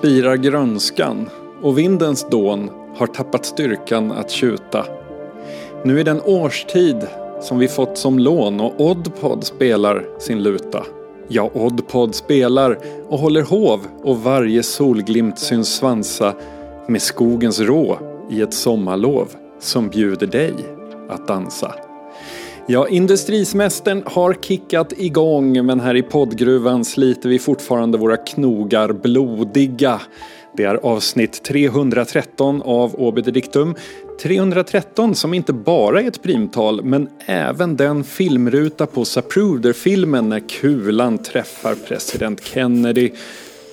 Spirar grönskan och vindens dån har tappat styrkan att tjuta. Nu är den årstid som vi fått som lån och Oddpod spelar sin luta. Ja, Oddpod spelar och håller hov och varje solglimt syns svansa med skogens rå i ett sommarlov som bjuder dig att dansa. Ja, Industrismästern har kickat igång men här i poddgruvan sliter vi fortfarande våra knogar blodiga. Det är avsnitt 313 av Obiter Dictum. 313 som inte bara är ett primtal men även den filmruta på Zapruder-filmen när kulan träffar president Kennedy.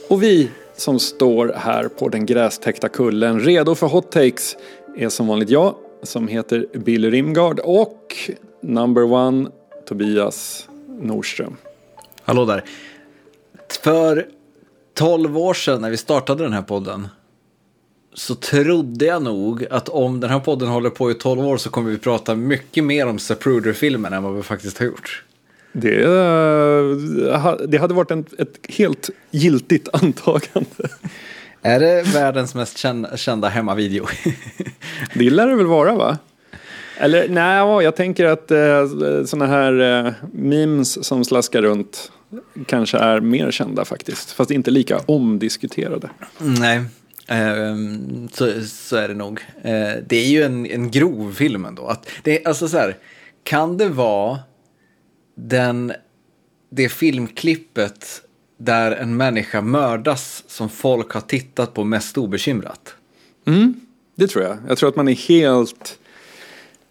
Och vi som står här på den grästäckta kullen redo för hot takes är som vanligt jag som heter Bill Rimgard och number one Tobias Nordström. Hallå där. För 12 år sedan när vi startade den här podden så trodde jag nog att om den här podden håller på i 12 år så kommer vi prata mycket mer om Zapruder-filmen än vad vi faktiskt har gjort. Det, eh, det hade varit en, ett helt giltigt antagande. Är det världens mest kända hemmavideo? det lär det väl vara va? Eller nej, jag tänker att eh, sådana här eh, memes som slaskar runt kanske är mer kända faktiskt. Fast inte lika omdiskuterade. Nej, eh, så, så, är det nog. Eh, det är ju en, en grov film ändå. Att det, alltså så här, kan det vara den, det filmklippet där en människa mördas som folk har tittat på mest obekymrat? Mm, det tror jag. Jag tror att man är helt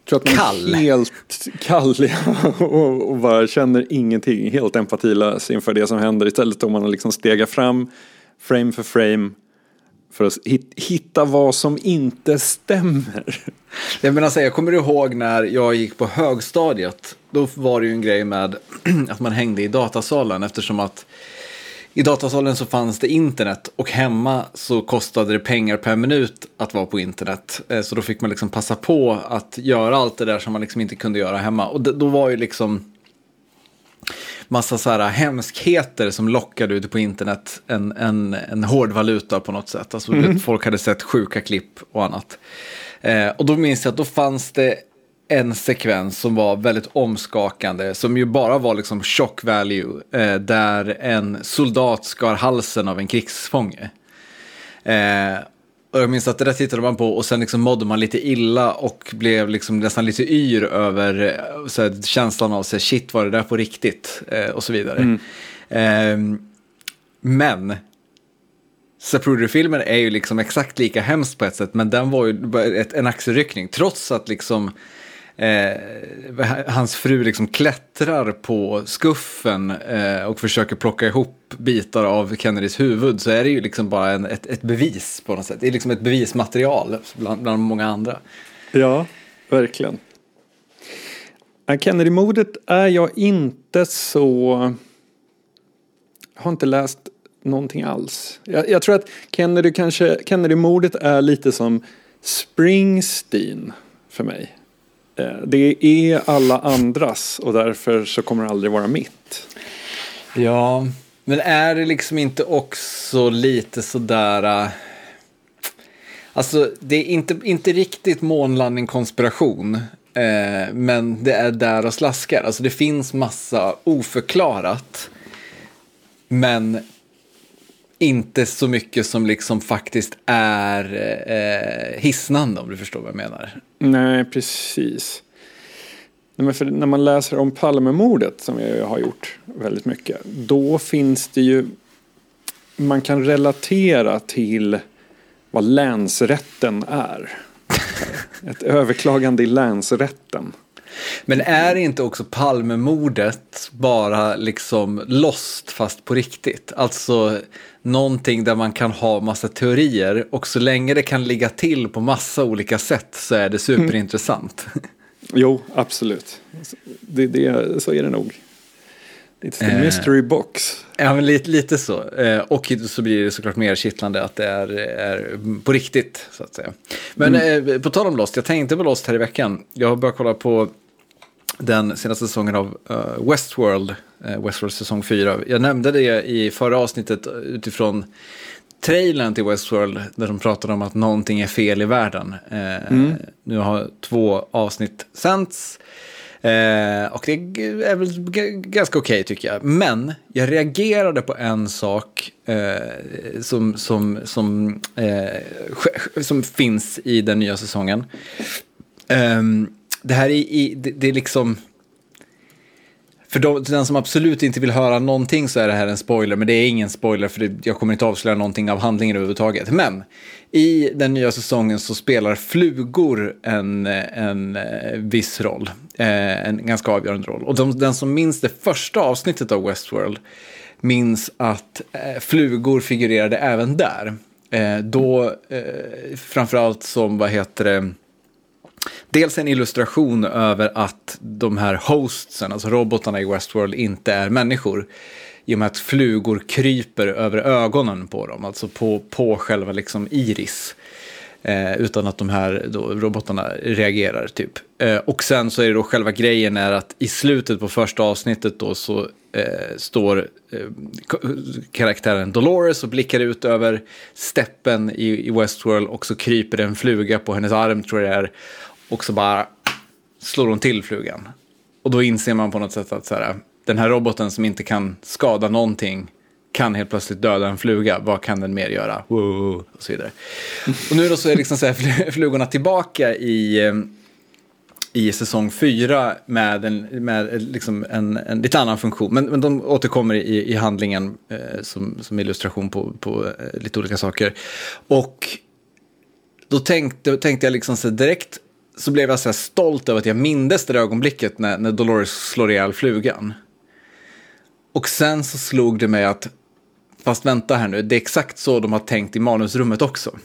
tror att man kall. är helt kall och, och bara känner ingenting. Helt empatilös inför det som händer. Istället om man liksom stegar fram frame för frame för att hitta vad som inte stämmer. Jag, menar, alltså, jag kommer ihåg när jag gick på högstadiet. Då var det ju en grej med att man hängde i datasalen eftersom att i datasalen så fanns det internet och hemma så kostade det pengar per minut att vara på internet. Eh, så då fick man liksom passa på att göra allt det där som man liksom inte kunde göra hemma. Och då var ju liksom massa så här hemskheter som lockade ute på internet en, en, en hård valuta på något sätt. Alltså mm. folk hade sett sjuka klipp och annat. Eh, och då minns jag att då fanns det en sekvens som var väldigt omskakande, som ju bara var liksom shock value, eh, där en soldat skar halsen av en krigsfånge. Eh, och jag minns att det där tittade man på och sen liksom mådde man lite illa och blev liksom nästan lite yr över eh, så här, känslan av sig, shit var det där på riktigt eh, och så vidare. Mm. Eh, men Zapruder-filmen är ju liksom exakt lika hemskt på ett sätt, men den var ju ett, en axelryckning, trots att liksom eh, hans fru liksom klättrar på skuffen eh, och försöker plocka ihop bitar av Kennedys huvud så är det ju liksom bara en, ett, ett bevis på något sätt. Det är liksom ett bevismaterial bland, bland många andra. Ja, verkligen. Kennedy-mordet är jag inte så... Jag har inte läst någonting alls. Jag, jag tror att Kennedy kanske, Kennedy-mordet är lite som Springsteen för mig. Eh, det är alla andras och därför så kommer det aldrig vara mitt. Ja, men är det liksom inte också lite sådär... Uh, alltså, det är inte, inte riktigt månlandning konspiration. Eh, men det är där och slaskar. Alltså det finns massa oförklarat. Men inte så mycket som liksom faktiskt är eh, hisnande om du förstår vad jag menar. Nej, precis. Nej, för när man läser om Palmemordet som jag har gjort väldigt mycket. Då finns det ju, man kan relatera till vad länsrätten är. Ett överklagande i länsrätten. Men är inte också Palmemordet bara liksom lost fast på riktigt? Alltså någonting där man kan ha massa teorier och så länge det kan ligga till på massa olika sätt så är det superintressant. Mm. Jo, absolut. Det, det, så är det nog. It's the eh, mystery box. Ja, men lite, lite så. Eh, och så blir det såklart mer kittlande att det är, är på riktigt, så att säga. Men mm. eh, på tal om Lost, jag tänkte på Lost här i veckan. Jag har börjat kolla på den senaste säsongen av uh, Westworld, uh, Westworld säsong 4. Jag nämnde det i förra avsnittet utifrån trailern till Westworld där de pratade om att någonting är fel i världen. Uh, mm. Nu har två avsnitt sänts. Eh, och det är väl ganska okej okay, tycker jag. Men jag reagerade på en sak eh, som, som, som, eh, som finns i den nya säsongen. Ehm, det här är, i, det, det är liksom... För de, den som absolut inte vill höra någonting så är det här en spoiler, men det är ingen spoiler för det, jag kommer inte avslöja någonting av handlingen överhuvudtaget. Men i den nya säsongen så spelar flugor en, en, eh, viss roll, eh, en ganska avgörande roll. Och de, den som minns det första avsnittet av Westworld minns att eh, flugor figurerade även där. Då framförallt som, vad heter det, dels en illustration över att de här hostsen, alltså robotarna i Westworld, inte är människor. I och med att flugor kryper över ögonen på dem, alltså på, på själva liksom iris. Eh, utan att de här då, robotarna reagerar typ. Eh, och sen så är det då själva grejen är att i slutet på första avsnittet då så eh, står eh, karaktären Dolores och blickar ut över steppen i, i Westworld och så kryper en fluga på hennes arm tror jag det är. Och så bara slår hon till flugan. Och då inser man på något sätt att så här, den här roboten som inte kan skada någonting kan helt plötsligt döda en fluga. Vad kan den mer göra? Wow, och så vidare. Och nu då så är liksom så här, flugorna tillbaka i, eh, i säsong fyra med, en, med liksom en, en lite annan funktion. Men, men de återkommer i, i handlingen eh, som, som illustration på, på eh, lite olika saker. Och då tänkte, tänkte jag liksom så direkt så blev jag så stolt över att jag mindes det ögonblicket när, när Dolores slår ihjäl flugan. Och sen så slog det mig att, fast vänta här nu, det är exakt så de har tänkt i manusrummet också.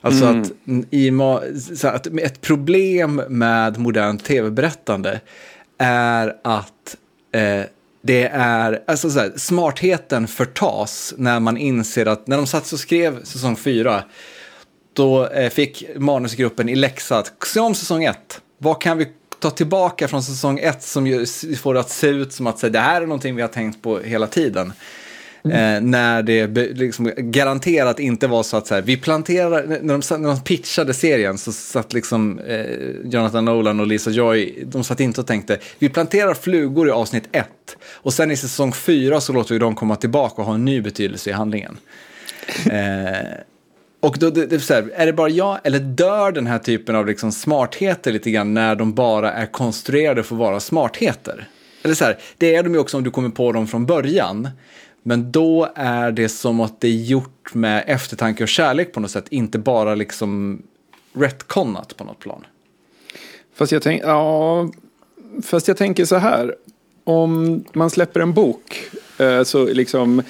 Alltså mm. att, i, så att ett problem med modernt tv-berättande är att eh, det är, alltså så här, smartheten förtas när man inser att, när de satt och skrev säsong fyra, då eh, fick manusgruppen i läxa att se om säsong ett. Vad kan vi ta tillbaka från säsong ett som får det att se ut som att så, det här är någonting vi har tänkt på hela tiden. Mm. Eh, när det liksom garanterat inte var så att så här, vi planterar, när de, när de pitchade serien så satt liksom eh, Jonathan Nolan och Lisa Joy, de satt inte och tänkte, vi planterar flugor i avsnitt ett och sen i säsong fyra så låter vi dem komma tillbaka och ha en ny betydelse i handlingen. eh, och då, det, det, är, så här, är det bara jag eller dör den här typen av liksom smartheter lite grann när de bara är konstruerade för att vara smartheter? Eller så här, det är de ju också om du kommer på dem från början. Men då är det som att det är gjort med eftertanke och kärlek på något sätt, inte bara liksom retconnat på något plan. Fast jag, tänk, ja, fast jag tänker så här, om man släpper en bok eh, så liksom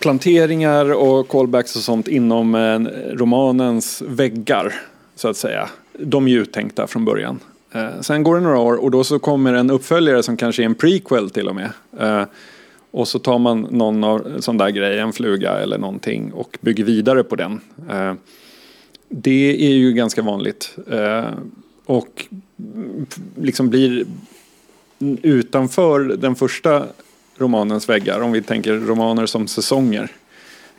planteringar och callbacks och sånt inom eh, romanens väggar, så att säga. De är ju uttänkta från början. Eh, sen går det några år och då så kommer en uppföljare som kanske är en prequel till och med. Eh, och så tar man någon av sån där grej, en fluga eller någonting och bygger vidare på den. Det är ju ganska vanligt. Och liksom blir utanför den första romanens väggar, om vi tänker romaner som säsonger.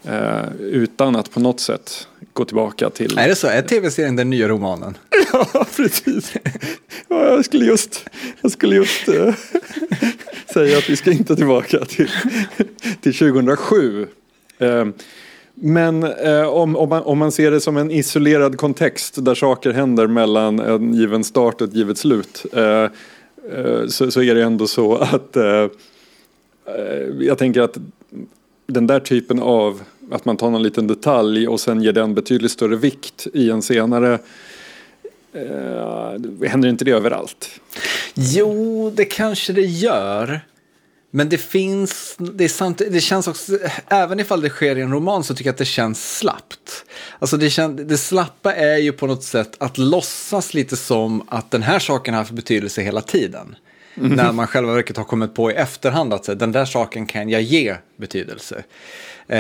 Eh, utan att på något sätt gå tillbaka till... Är det så? Är tv-serien den nya romanen? ja, precis. Ja, jag skulle just, jag skulle just äh, säga att vi ska inte tillbaka till, till 2007. Eh, men eh, om, om, man, om man ser det som en isolerad kontext där saker händer mellan en given start och ett givet slut. Eh, eh, så, så, är det ändå så att Eh, Eh, jag tänker att den där typen av att man tar någon liten detalj och sen ger den betydligt större vikt i en senare eh, händer inte det överallt? Jo, det kanske det gör. Men det finns, det, är samt, det känns också, även ifall det sker i en roman så tycker jag att det känns slappt. Alltså det, kän, det slappa är ju på något sätt att låtsas lite som att den här saken har haft betydelse hela tiden. Mm. När man själva verket har kommit på i efterhand att den där saken kan jag ge betydelse. Eh,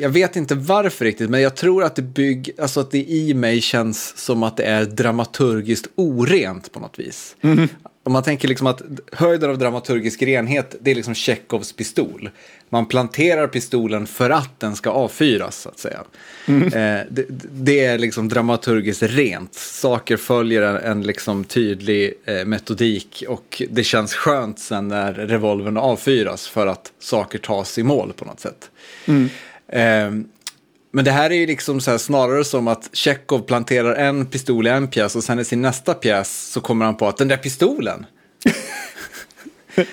jag vet inte varför riktigt, men jag tror att det, bygg, alltså att det i mig känns som att det är dramaturgiskt orent på något vis. Mm. Om man tänker liksom att höjden av dramaturgisk renhet, det är liksom Tjechovs pistol. Man planterar pistolen för att den ska avfyras, så att säga. Mm. Eh, det, det, är liksom dramaturgiskt rent. Saker följer en, en liksom tydlig eh, metodik och det känns skönt sen när revolvern avfyras för att saker tas i mål på något sätt. Mm. Eh, men det här är ju liksom så snarare som att Tjechov planterar en pistol i en pjäs och sen i sin nästa pjäs så kommer han på att den där pistolen,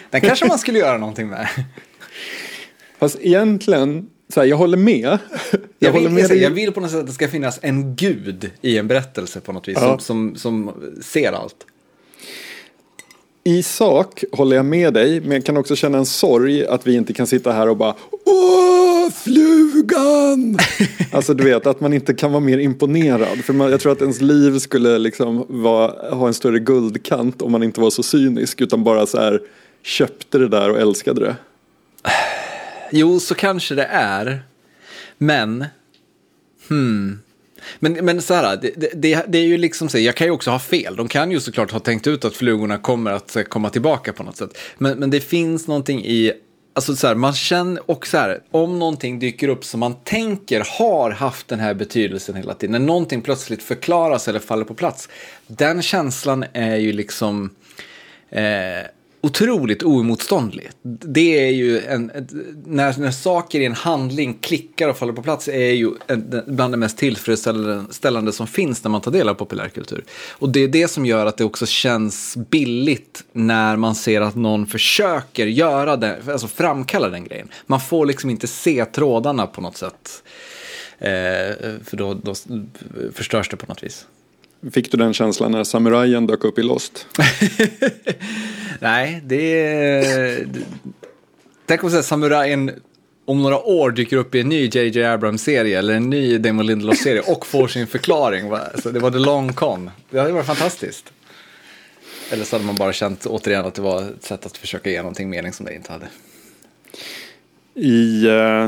den kanske man skulle göra någonting med. Fast egentligen, så här, jag håller med. Jag, jag, vill, håller med jag, jag vill på något sätt att det ska finnas en gud i en berättelse på något vis, ja. som, som, som ser allt. I sak håller jag med dig, men jag kan också känna en sorg att vi inte kan sitta här och bara Åh, flugan! alltså du vet, att man inte kan vara mer imponerad. För man, jag tror att ens liv skulle liksom vara, ha en större guldkant om man inte var så cynisk, utan bara så här köpte det där och älskade det. Jo, så kanske det är. Men, hmm. Men, men så här, det, det, det, är ju liksom så, jag kan ju också ha fel. De kan ju såklart ha tänkt ut att flugorna kommer att eh, komma tillbaka på något sätt. Men, men det finns någonting i Alltså så här, man känner, och så här, om någonting dyker upp som man tänker har haft den här betydelsen hela tiden, när någonting plötsligt förklaras eller faller på plats, den känslan är ju liksom, eh, otroligt oemotståndlig. Det är ju en, när, när saker i en handling klickar och faller på plats är ju en, bland det mest tillfredsställande som finns när man tar del av populärkultur. Och det är det som gör att det också känns billigt när man ser att någon försöker göra det, alltså framkalla den grejen. Man får liksom inte se trådarna på något sätt. Eh, för då, då förstörs det på något vis. Fick du den känslan när samurajen dök upp i Lost? Nej, det är... Tänk om samurajen om några år dyker upp i en ny JJ Abrams-serie eller en ny Damon Lindelof-serie och får sin förklaring. Så det var the long con. Det hade varit fantastiskt. Eller så hade man bara känt återigen att det var ett sätt att försöka ge någonting mening som det inte hade. I, uh,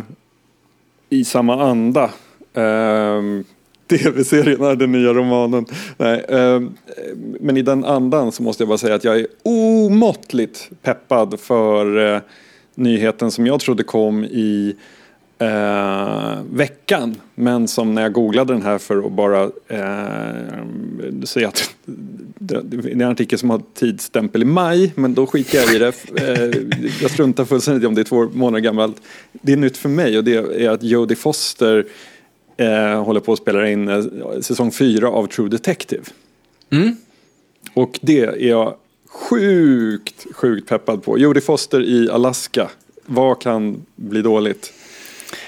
i samma anda. Uh, tv-serien är den nya romanen. Nej, eh, men i den andan så måste jag bara säga att jag är omåttligt peppad för eh, nyheten som jag trodde kom i eh, veckan. Men som när jag googlade den här för att bara eh, säga att det, det är en artikel som har tidsstämpel i maj. Men då skiter jag i det. Eh, jag struntar fullständigt om det är två månader gammalt. Det är nytt för mig och det är att Jodie Foster eh, håller på att spela in eh, säsong fyra av True Detective. Mm. Och det är jag sjukt, sjukt peppad på. Jodie Foster i Alaska. Vad kan bli dåligt?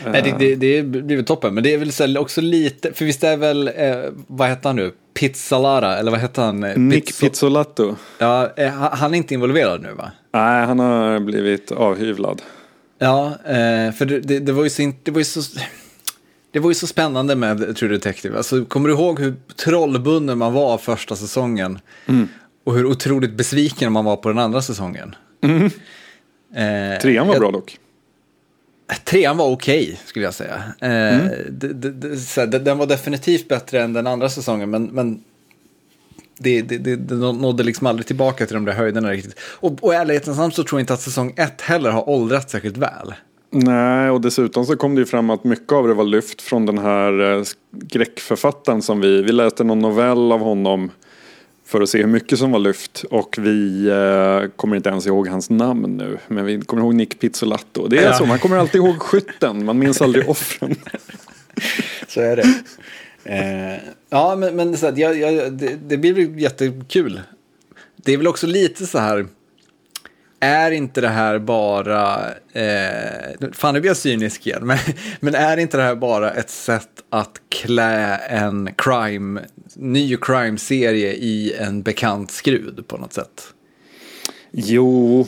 Nej, det, det, det blir väl toppen, men det är väl också lite, för visst är väl, eh, vad heter han nu, Pizzalara, eller vad heter han? Nick Pizzo Pizzolato. Ja, eh, han är inte involverad nu va? Nej, han har blivit avhyvlad. Ja, eh, för det, det, det, var ju så, det var ju så, det var ju så spännande med True Detective. Alltså, kommer du ihåg hur trollbunden man var första säsongen? Mm. Och hur otroligt besviken man var på den andra säsongen. Mm. Eh, Trean var jag, bra dock. Trean var okej, okay, skulle jag säga. Eh, mm. det, det, det, den var definitivt bättre än den andra säsongen, men, men det, det, det, det nådde liksom aldrig tillbaka till de där höjderna riktigt. Och, och ärlighetens namn så tror jag inte att säsong ett heller har åldrats särskilt väl. Nej, och dessutom så kom det ju fram att mycket av det var lyft från den här eh, skräckförfattaren som vi, vi läste någon novell av honom för att se hur mycket som var lyft och vi eh, kommer inte ens ihåg hans namn nu. Men vi kommer ihåg Nick Pizzolatto. Det är ja. så, man kommer alltid ihåg skytten, man minns aldrig offren. så är det. Eh, ja, men, men så att, jag, jag, det, det blir jättekul. Det är väl också lite så här är inte det här bara, eh, fan nu blir jag cynisk igen, men, men är inte det här bara ett sätt att klä en crime, ny crime-serie i en bekant skrud på något sätt? Jo,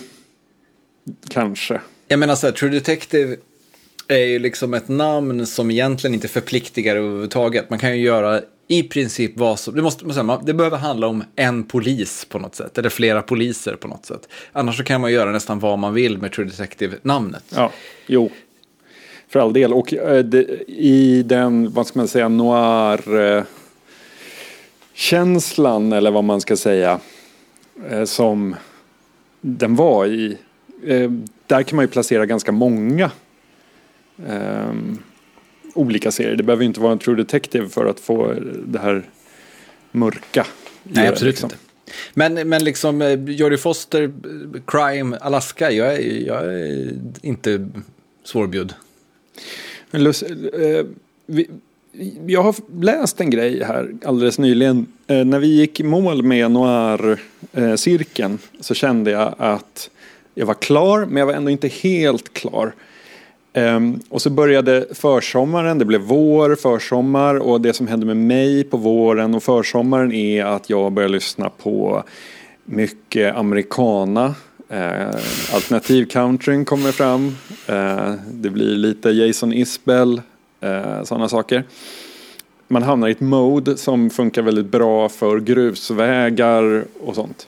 kanske. Jag menar så här, True Detective är ju liksom ett namn som egentligen inte förpliktigar överhuvudtaget. Man kan ju göra i princip vad som, det, måste, det behöver handla om en polis på något sätt, eller flera poliser på något sätt. Annars så kan man göra nästan vad man vill med True Detective-namnet. Ja, jo. För all del. Och äh, det, i den, vad ska man säga, noir-känslan, eller vad man ska säga, äh, som den var i. Eh, där kan man ju placera ganska många eh, olika serier. Det behöver ju inte vara en True Detective för att få det här mörka. Nej, absolut liksom. inte. Men, men liksom eh, Jodie Foster, Crime, Alaska, jag är, jag är inte svårbjudd. Men Lus, eh, vi, jag har läst en grej här alldeles nyligen. Eh, när vi gick i mål med noir-cirkeln eh, så kände jag att jag var klar, men jag var ändå inte helt klar. Um, och så började försommaren, det blev vår, försommar och det som hände med mig på våren och försommaren är att jag började lyssna på mycket americana. Eh, uh, Alternativ-countryn kommer fram. Uh, det blir lite Jason Isbell, uh, sådana saker. Man hamnar i ett mode som funkar väldigt bra för grusvägar och sånt.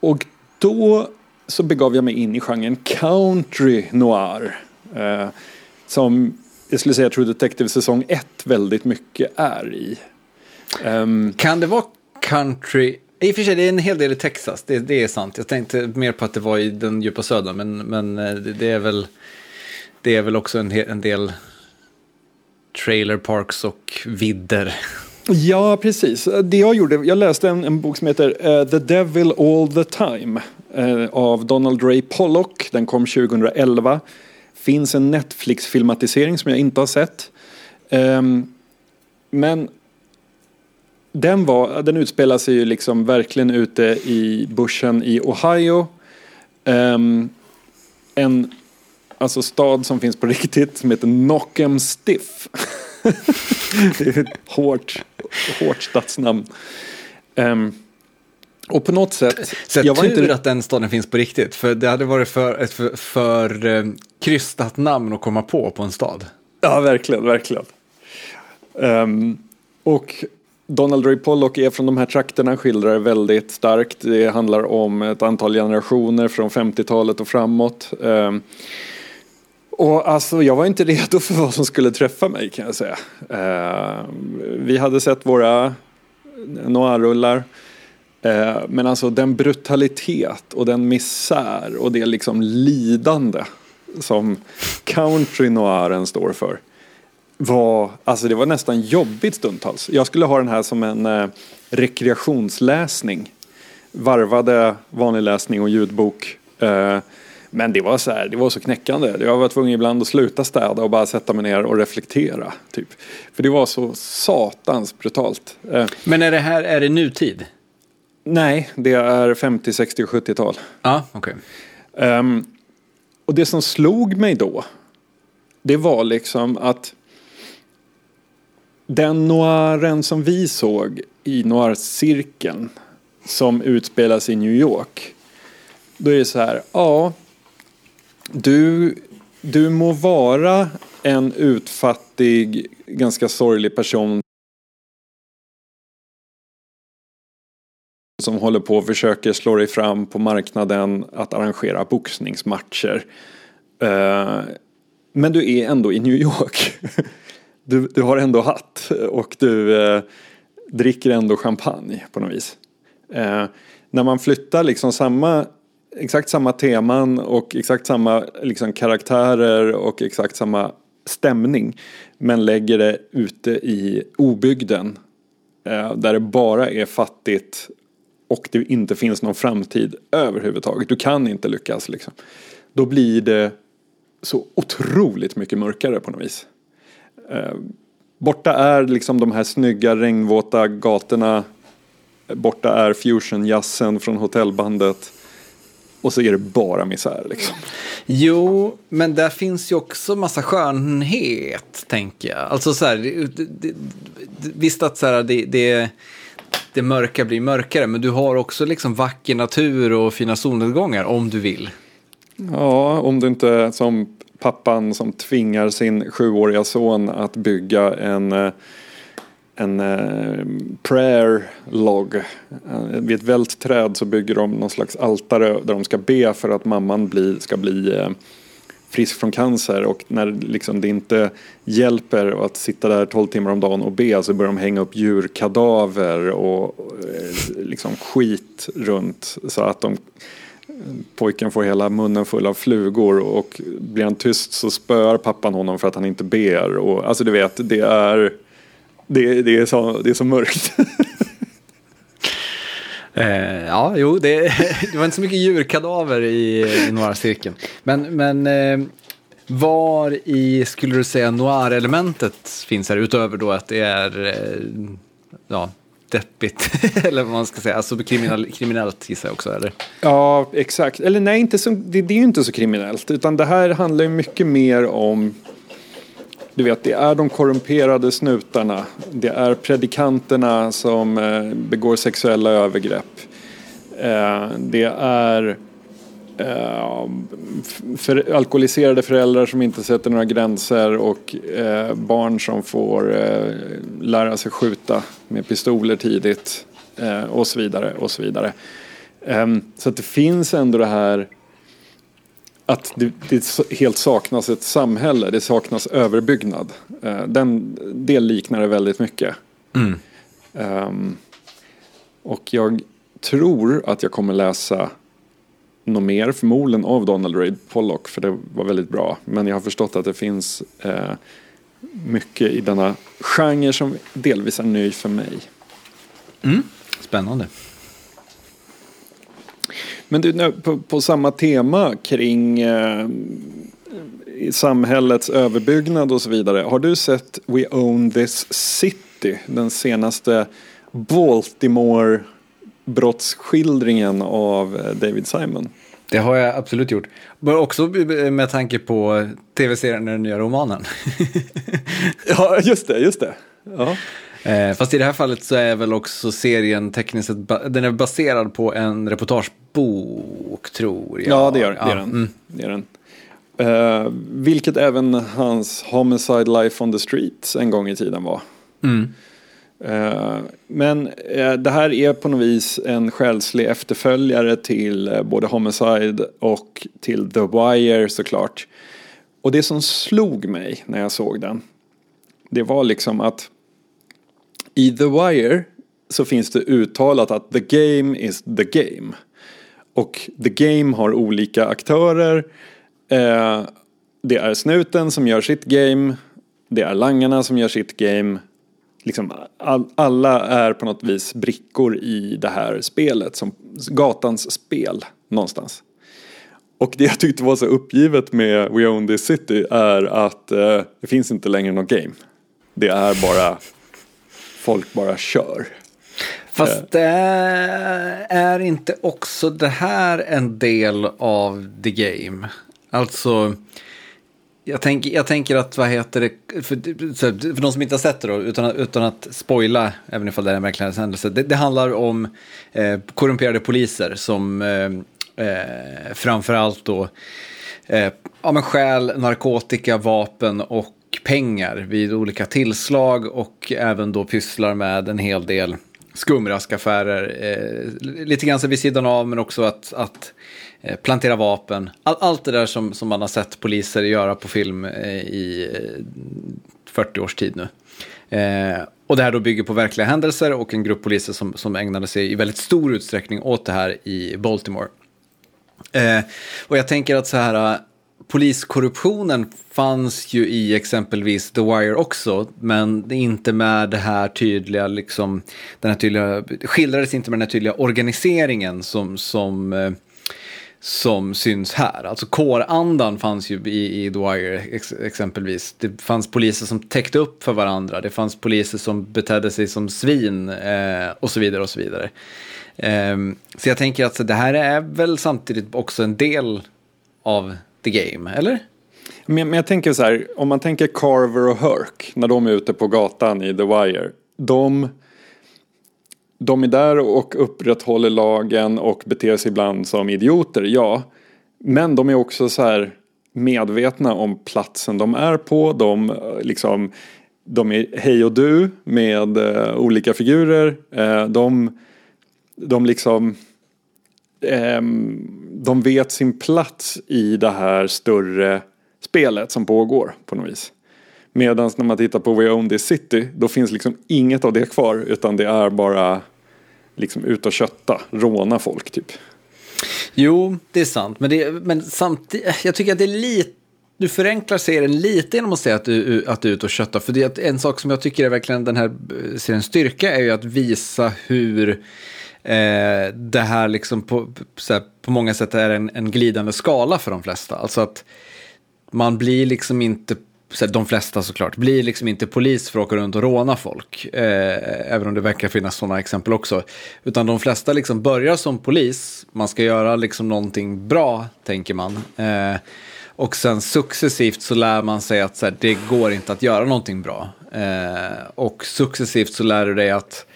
Och då så begav jag mig in i genren country noir. Eh, som jag skulle säga True Detective säsong 1 väldigt mycket är i. Um, kan det vara country? I och för sig, det är en hel del i Texas, det, det är sant. Jag tänkte mer på att det var i den djupa södern, men, men eh, det, det är väl det är väl också en, en del trailer parks och vidder. Ja, precis. Det jag gjorde, jag läste en, en bok som heter uh, The Devil All the Time uh, av Donald Ray Pollock. Den kom 2011 finns en Netflix-filmatisering som jag inte har sett. Um, men den, var, den utspelar sig ju liksom verkligen ute i bushen i Ohio. Um, en alltså stad som finns på riktigt som heter Knockem Stiff. det är ett hårt, hårt stadsnamn. Um, och på något sätt... Så jag var tur inte... att den staden finns på riktigt. För det hade varit för, ett för, för eh, krystat namn att komma på på en stad. Ja, verkligen, verkligen. Um, och Donald Ray Pollock är från de här trakterna, skildrar väldigt starkt. Det handlar om ett antal generationer från 50-talet och framåt. Um, och alltså, jag var inte redo för vad som skulle träffa mig kan jag säga. Uh, vi hade sett våra noir-rullar. Eh, men alltså den brutalitet och den misär och det liksom lidande som country noiren står för var, alltså det var nästan jobbigt stundtals. Jag skulle ha den här som en eh, rekreationsläsning. Varvade vanlig läsning och ljudbok. Eh, men det var så här, det var så knäckande. Jag var tvungen ibland att sluta städa och bara sätta mig ner och reflektera. Typ. För det var så satans brutalt. Eh, men är det här, är det nutid? Nej, det är 50, 60 och 70-tal. Ja, okej. Okay. Um, ehm, och det som slog mig då, det var liksom att den noiren som vi såg i noir-cirkeln som utspelas i New York. Då är det så här, ja, du, du må vara en utfattig, ganska sorglig person som håller på och försöker slå dig fram på marknaden att arrangera boxningsmatcher. Eh, men du är ändå i New York. Du, du har ändå hatt och du eh, dricker ändå champagne på något vis. Eh, när man flyttar liksom samma, exakt samma teman och exakt samma liksom, karaktärer och exakt samma stämning men lägger det ute i obygden där det bara är fattigt och det inte finns någon framtid överhuvudtaget. Du kan inte lyckas liksom. Då blir det så otroligt mycket mörkare på något vis. Eh, borta är liksom de här snygga regnvåta gatorna. Borta är fusionjazzen från hotellbandet. Och så är det bara misär liksom. Jo, men där finns ju också massa skönhet, tänker jag. Alltså så här, det, det, visst att så här, det, det det mörka blir mörkare. Men du har också liksom vacker natur och fina solnedgångar om du vill. Ja, om du inte som pappan som tvingar sin sjuåriga son att bygga en eh, en eh, prayer log. Eh, vid ett vält träd så bygger de någon slags altare där de ska be för att mamman bli, ska bli frisk från cancer och när liksom det inte hjälper att sitta där 12 timmar om dagen och be så börjar de hänga upp djurkadaver och eh, liksom skit runt så att de pojken får hela munnen full av flugor och blir han tyst så spöar pappan honom för att han inte ber. Och, alltså du vet, det är, det, det är, så, det är så mörkt. Eh, ja, jo, det, det, var inte så mycket djurkadaver i, i noir-cirkeln. Men, men eh, var i, skulle du säga, noir-elementet finns här utöver då att det är eh, ja, deppigt, eller vad man ska säga, alltså kriminell, kriminellt gissar jag också, eller? Ja, exakt. Eller nej, inte så, det, det är ju inte så kriminellt, utan det här handlar ju mycket mer om du vet, det är de korrumperade snutarna. Det är predikanterna som eh, begår sexuella övergrepp. Eh, det är eh, för, alkoholiserade föräldrar som inte sätter några gränser och barn som får lära sig skjuta med pistoler tidigt och så vidare. Och så vidare. Ehm, så att det finns ändå det här att det, det, helt saknas ett samhälle, det saknas överbyggnad. Eh, den, det liknar det väldigt mycket. Mm. Um, och jag tror att jag kommer läsa något mer, förmodligen av Donald Ray Pollock, för det var väldigt bra. Men jag har förstått att det finns eh, mycket i denna genre som delvis är ny för mig. Mm. Spännande. Men du, på, på samma tema kring eh, samhällets överbyggnad och så vidare. Har du sett We Own This City? Den senaste Baltimore brottsskildringen av eh, David Simon. Det har jag absolut gjort. Men också med tanke på tv-serien Den nya romanen. ja, just det, just det. Ja. Eh, fast i det här fallet så är väl också serien tekniskt sett, den är baserad på en reportagebok tror jag. Ja, det, gör, det är den. Mm. Det är den. Uh, vilket även hans Homicide Life on the Streets en gång i tiden var. Mm. Uh, men uh, det här är på något vis en själslig efterföljare till både Homicide och till The Wire såklart. Och det som slog mig när jag såg den, det var liksom att i The Wire så finns det uttalat att the game is the game. Och the game har olika aktörer. Eh, det är snuten som gör sitt game. Det är langarna som gör sitt game. Liksom all, alla är på något vis brickor i det här spelet. Som gatans spel någonstans. Och det jag tyckte var så uppgivet med We Own This City är att eh, det finns inte längre något game. Det är bara folk bara kör. Fast äh, är inte också det här en del av the game? Alltså, jag, tänk, jag tänker att, vad heter det, för, för de som inte har sett det då, utan, utan att spoila, även ifall det är en verklig händelse, det, det handlar om eh, korrumperade poliser som eh, eh, framförallt då eh, ja, men stjäl narkotika, vapen och pengar vid olika tillslag och även då pysslar med en hel del skumraskaffärer. Eh, lite grann vid sidan av men också att, att eh, plantera vapen. All, allt det där som, som man har sett poliser göra på film eh, i eh, 40 års tid nu. Eh, och det här då bygger på verkliga händelser och en grupp poliser som, som ägnade sig i väldigt stor utsträckning åt det här i Baltimore. Eh, och jag tänker att så här eh, poliskorruptionen fanns ju i exempelvis The Wire också, men inte med det här tydliga, liksom, den här tydliga, skildrades inte med den här tydliga organiseringen som, som, eh, som syns här. Alltså kårandan fanns ju i, i The Wire ex, exempelvis. Det fanns poliser som täckte upp för varandra, det fanns poliser som betedde sig som svin eh, och så vidare och så vidare. Eh, så jag tänker att det här är väl samtidigt också en del av the game, eller? Men, men jag tänker så här, om man tänker Carver och Herc när de är ute på gatan i The Wire. De, de är där och upprätthåller lagen och beter sig ibland som idioter, ja. Men de är också så här medvetna om platsen de är på. De, eh, liksom, de är hej och du med uh, olika figurer. Uh, de, de liksom Um, de vet sin plats i det här större spelet som pågår på något vis. Medan när man tittar på We Own This City, då finns liksom inget av det kvar, utan det är bara liksom ut och kötta, råna folk typ. Jo, det är sant, men, det, men samtidigt, jag tycker att det är lite du förenklar serien lite genom att säga att du, att du är ute och köttar. För det är en sak som jag tycker är verkligen den här eh, seriens styrka är ju att visa hur eh, det här liksom på, här, på många sätt är en, en glidande skala för de flesta. Alltså att man blir liksom inte de flesta såklart, blir liksom inte polis för att åka runt och råna folk. Eh, även om det verkar finnas sådana exempel också. Utan de flesta liksom börjar som polis, man ska göra liksom någonting bra, tänker man. Eh, och sen successivt så lär man sig att så här, det går inte att göra någonting bra. Eh, och successivt så lär du dig att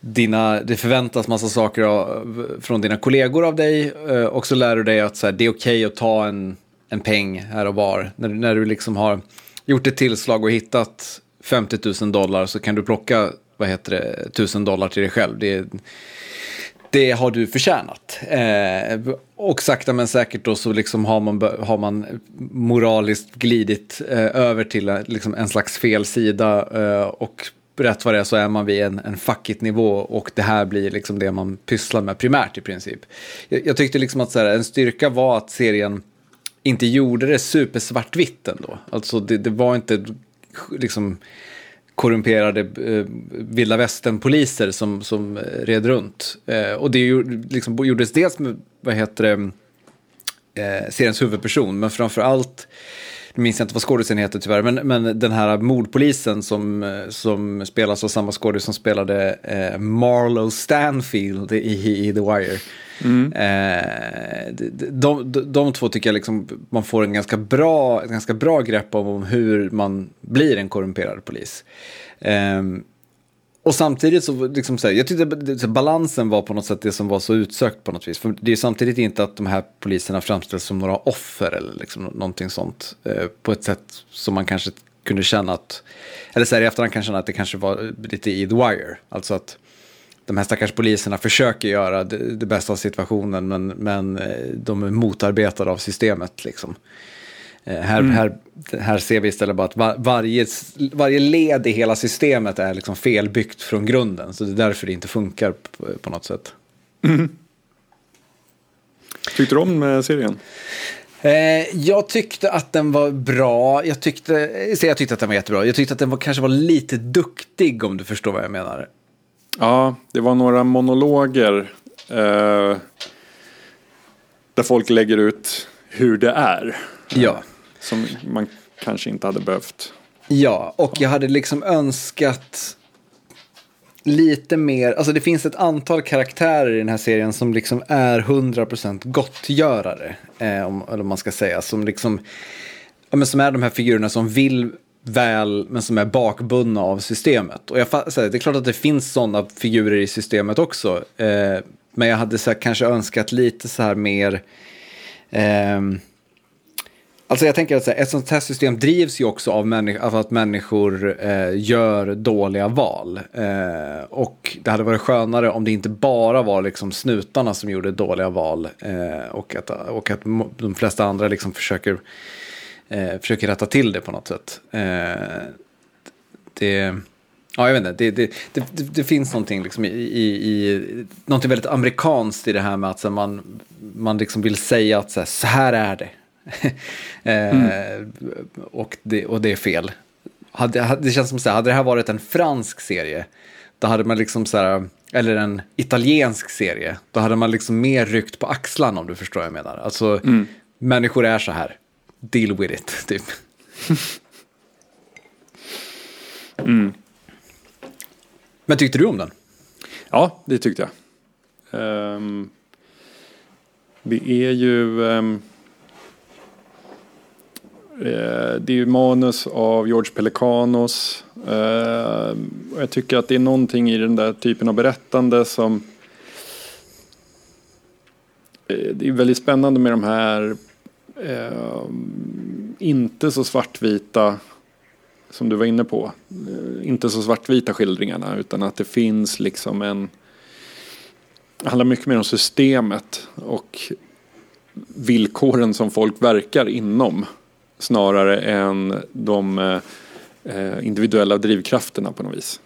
dina, det förväntas massa saker av, från dina kollegor av dig. Eh, och så lär du dig att så här, det är okej okay att ta en, en peng här och var. När, när du liksom har gjort ett tillslag och hittat 50 000 dollar så kan du plocka vad heter det, 1000 dollar till dig själv. Det, det har du förtjänat. Eh, och sakta men säkert då så liksom har, man, har man moraliskt glidit eh, över till eh, liksom en slags fel sida. Eh, och rätt vad det är så är man vid en, en fuckigt nivå och det här blir liksom det man pysslar med primärt i princip. Jag, jag tyckte liksom att så här, en styrka var att serien inte gjorde det supersvartvitt ändå. Alltså det, det var inte liksom korrumperade eh, vilda västern-poliser som, som eh, red runt. Eh, och det liksom, gjordes dels med, vad heter det, eh, seriens huvudperson, men framför allt minns jag inte vad skådisen heter tyvärr, men, men den här mordpolisen som, som spelas av samma skådis som spelade eh, Marlowe Stanfield i, i The Wire. Mm. Eh, de, de, de, två tycker jag liksom man får en ganska bra, en ganska bra grepp om hur man blir en korrumperad polis. Eh, och samtidigt så, liksom så här, jag tyckte balansen var på något sätt det som var så utsökt på något vis. För det är samtidigt inte att de här poliserna framställs som några offer eller liksom någonting sånt. Eh, på ett sätt som man kanske kunde känna att, eller så här i efterhand kan känna att det kanske var lite i The Wire. Alltså att de här stackars poliserna försöker göra det, det bästa av situationen men, men eh, de är motarbetade av systemet. Liksom. Eh, här, mm. här, här ser vi istället bara att var, varje, varje led i hela systemet är liksom felbyggt från grunden. Så det är därför det inte funkar på, på något sätt. Mm. Tyckte du om serien? Eh, jag tyckte att den var bra. Jag tyckte, jag tyckte att den var jättebra. Jag tyckte att den var, kanske var lite duktig om du förstår vad jag menar. Ja, det var några monologer eh, där folk lägger ut hur det är. Ja. Som man kanske inte hade behövt. Ja, och jag hade liksom önskat lite mer, alltså det finns ett antal karaktärer i den här serien som liksom är 100% gottgörare. Eh, om, eller man ska säga, som liksom, ja, men som är de här figurerna som vill väl, men som är bakbundna av systemet. Och jag, så här, det är klart att det finns sådana figurer i systemet också. Eh, men jag hade så här, kanske önskat lite så här mer, eh, Alltså jag tänker att här, ett sånt här system drivs ju också av, av att människor eh, gör dåliga val. Eh, och det hade varit skönare om det inte bara var liksom snutarna som gjorde dåliga val. Eh, och, att, och att de flesta andra liksom försöker, eh, försöker rätta till det på något sätt. Eh, det... Ja, jag vet inte. Det, det, det, det, finns någonting, liksom i, i, i, någonting väldigt amerikanskt i det här med att så man, man liksom vill säga att så här, så här är det mm. och, det, och det är fel. Det känns som så här, hade det här varit en fransk serie, då hade man liksom så här, eller en italiensk serie, då hade man liksom mer ryckt på axlarna om du förstår vad jag menar. Alltså, mm. människor är så här, deal with it, typ. mm. Men tyckte du om den? Ja, det tyckte jag. Um, det är ju... Um, Eh, det är ju manus av George Pelikanos. Eh, jag tycker att det är någonting i den där typen av berättande som eh, det är väldigt spännande med de här eh, inte så svartvita som du var inne på. Eh, inte så svartvita skildringarna utan att det finns liksom en det handlar mycket mer om systemet och villkoren som folk verkar inom snarare än de eh, individuella drivkrafterna på något vis.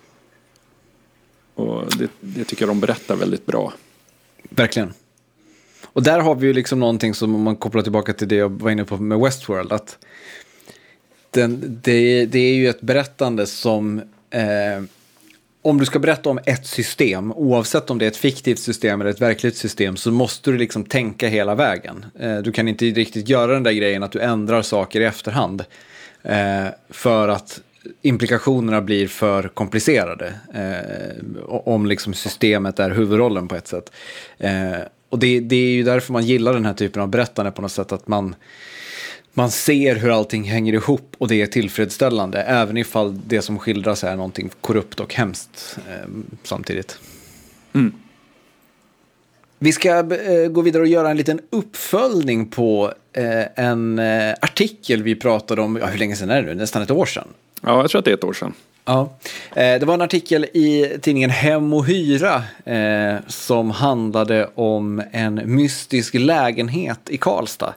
Och det, det tycker jag de berättar väldigt bra. Verkligen. Och där har vi ju liksom någonting som om man kopplar tillbaka till det jag var inne på med Westworld. Att den, det, det är ju ett berättande som eh, om du ska berätta om ett system, oavsett om det är ett fiktivt system eller ett verkligt system, så måste du liksom tänka hela vägen. Eh, du kan inte riktigt göra den där grejen att du ändrar saker i efterhand. Eh, för att implikationerna blir för komplicerade. Eh, om liksom systemet är huvudrollen på ett sätt. och det, det, är ju därför man gillar den här typen av berättande på något sätt. Att man man ser hur allting hänger ihop och det är tillfredsställande. Även ifall det som skildras är någonting korrupt och hemskt eh, samtidigt. Mm. Vi ska eh, gå vidare och göra en liten uppföljning på eh, en eh, artikel vi pratade om, ja, hur länge sedan är det nu? Nästan ett år sedan. Ja, jag tror att det är ett år sedan. Ja, eh, det var en artikel i tidningen Hem och Hyra eh, som handlade om en mystisk lägenhet i Karlstad.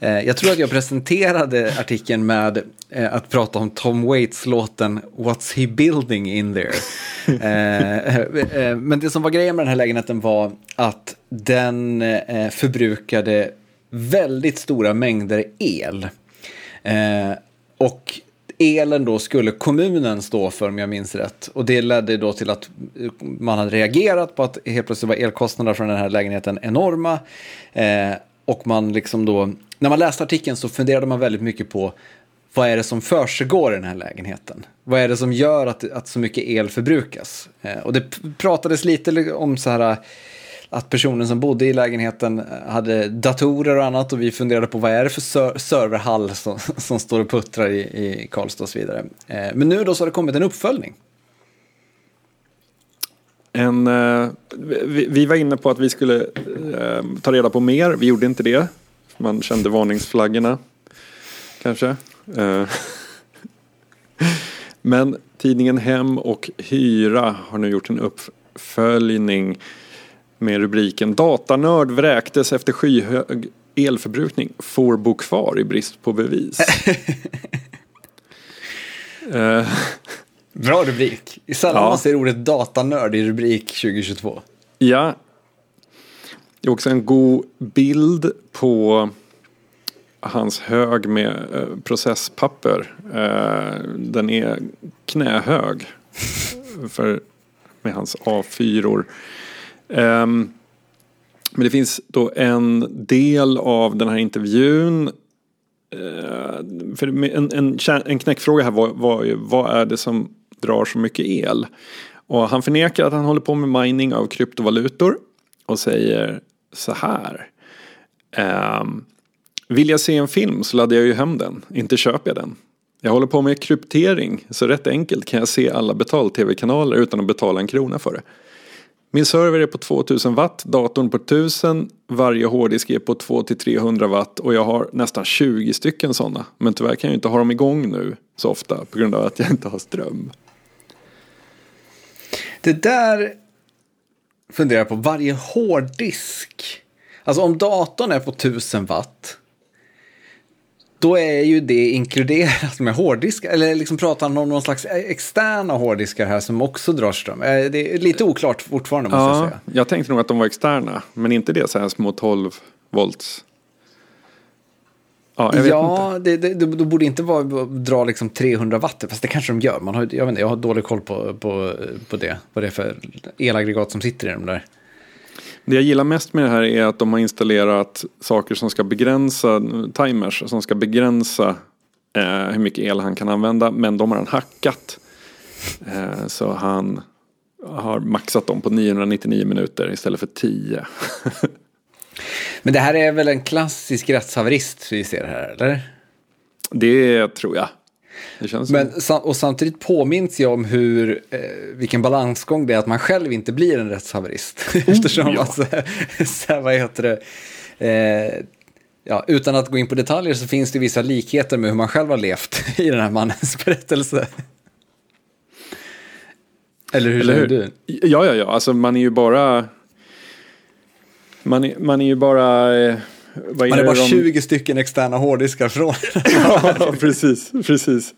Eh, jag tror att jag presenterade artikeln med eh, att prata om Tom Waits-låten What's he building in there? Eh, men det som var grejen med den här lägenheten var att den förbrukade väldigt stora mängder el. Och elen då skulle kommunen stå för om jag minns rätt. Och det ledde då till att eh, man hade reagerat på att helt plötsligt var elkostnaderna från den här lägenheten enorma. Eh, och man liksom då när man läste artikeln så funderade man väldigt mycket på vad är det som försiggår i den här lägenheten? Vad är det som gör att, att så mycket el förbrukas? Eh, och det pratades lite om så här att personen som bodde i lägenheten eh, hade datorer och annat och vi funderade på vad är det för ser serverhall som, som står och puttrar i, i Karlstad och så vidare. Eh, men nu då så har det kommit en uppföljning. En, eh, vi, vi, var inne på att vi skulle eh, ta reda på mer, vi gjorde inte det. Man kände varningsflaggorna. Kanske. Eh. Men tidningen Hem och Hyra har nu gjort en uppföljning med rubriken Datanörd vräktes efter skyhög elförbrukning. Får bo kvar i brist på bevis. uh. Bra rubrik. Sällan ja. man ser ordet datanörd i rubrik 2022. Ja, det är också en god bild på hans hög med eh, processpapper. Eh, den är knähög för, med hans A4. Um, men det finns då en del av den här intervjun. uh, för en, en, en knäckfråga här var, var ju, vad är det som drar så mycket el? Och han förnekar att han håller på med mining av kryptovalutor och säger så här. Um, vill jag se en film så laddar jag ju hem den, inte köper jag den. Jag håller på med kryptering, så rätt enkelt kan jag se alla betal-tv-kanaler utan att betala en krona för det. Min server är på 2000 watt, datorn på 1000, varje hårddisk är på 200-300 watt och jag har nästan 20 stycken sådana. Men tyvärr kan jag inte ha dem igång nu så ofta på grund av att jag inte har ström. Det där funderar jag på, varje hårddisk. Alltså om datorn är på 1000 watt. Då är ju det inkluderat med hårddiskar. Eller liksom pratar han om någon slags externa hårddiskar här som också drar ström. Eh, det är lite oklart fortfarande måste ja, jag säga. Jag tänkte nog att de var externa. Men inte det så här små 12 volts. Ja, jag vet ja. Det, det, det borde inte vara, dra liksom 300 watt, fast det kanske de gör. Man har, jag, vet inte, jag har dålig koll på, på, på det, vad det är för elaggregat som sitter i de där. Det jag gillar mest med det här är att de har installerat saker som ska begränsa, timers, som ska begränsa eh, hur mycket el han kan använda. Men de har han hackat. Eh, så han har maxat dem på 999 minuter istället för 10. Men det här är väl en klassisk rättshaverist vi ser här, eller? Det tror jag. Men, och samtidigt påminns jag om hur, eh, vilken balansgång det är att man själv inte blir en rättshaverist. Oh, Eftersom ja. att, så här, vad heter det, eh, ja, utan att gå in på detaljer så finns det vissa likheter med hur man själv har levt i den här mannens berättelse. Eller hur Eller hur? du? Ja, ja, ja, alltså man är ju bara man är, man är ju bara eh, vad Man är bara de- 20 stycken externa hårddiskar från. ja, precis, precis.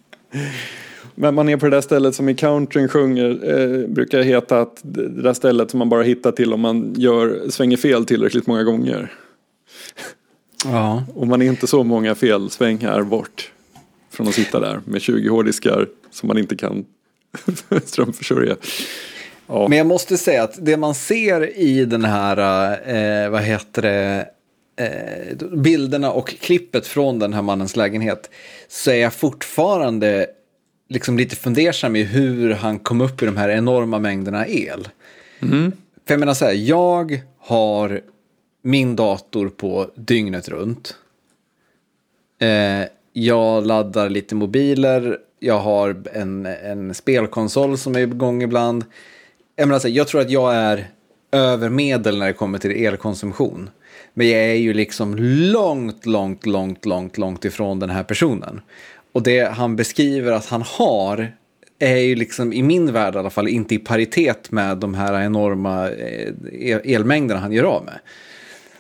Men man är på det där stället som i countryn sjunger, eh, brukar heta att det där stället som man bara hittar till om man gör, svänger fel tillräckligt många gånger. ja. Och man är inte så många felsvängar bort från att sitta där med 20 hårddiskar som man inte kan strömförsörja. Ja, Men jag måste säga att det man ser i den här, eh, vad heter det, eh, bilderna och klippet från den här mannens lägenhet så är jag fortfarande liksom lite fundersam i hur han kom upp i de här enorma mängderna el. För jag menar så här, jag har min dator på dygnet runt. Eh, jag laddar lite mobiler, jag har en, en spelkonsol som är igång ibland. Jag, menar så här, jag tror att jag är över medel när det kommer till elkonsumtion. Men jag är ju liksom långt, långt, långt, långt, långt ifrån den här personen. Och det han beskriver att han har är ju liksom i min värld i alla fall inte i paritet med de här enorma eh, elmängderna han gör av med.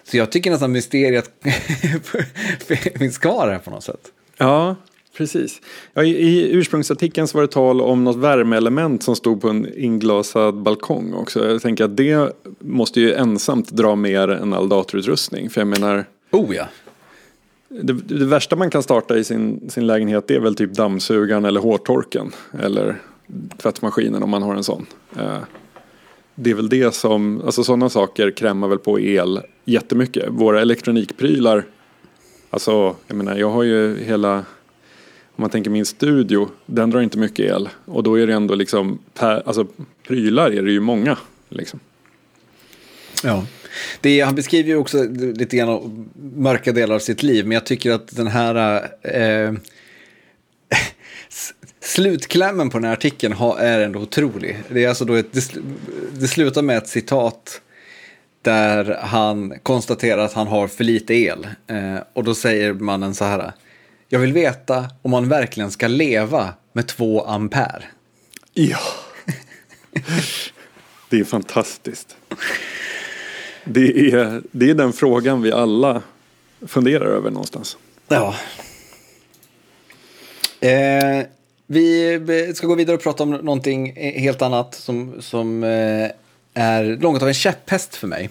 Så jag tycker nästan mysteriet finns kvar här på något sätt. ja precis. Ja, i, I ursprungsartikeln så var det tal om något värmeelement som stod på en inglasad balkong också. Jag tänker att det måste ju ensamt dra mer än all datorutrustning. För jag menar, Oh ja. det, det värsta man kan starta i sin, sin lägenhet är väl typ dammsugaren eller hårtorken. Eller tvättmaskinen om man har en sån. Eh, Det är väl det som, alltså sådana saker krämar väl på el jättemycket. Våra elektronikprylar, alltså jag menar jag har ju hela, om man tänker min studio, den drar inte mycket el. Och då är det ändå liksom, per, alltså prylar är det ju många. Liksom. Ja. Det, han beskriver ju också lite grann mörka delar av sitt liv, men jag tycker att den här eh, slutklämmen på den här artikeln ha, är ändå otrolig. Det, är alltså då ett, det slutar med ett citat där han konstaterar att han har för lite el. Eh, och då säger mannen så här. Jag vill veta om man verkligen ska leva med två ampere. Ja. det är fantastiskt. Det är, det är den frågan vi alla funderar över någonstans. Ja. Eh, vi ska gå vidare och prata om någonting helt annat som, som eh, är något av en käpphäst för mig.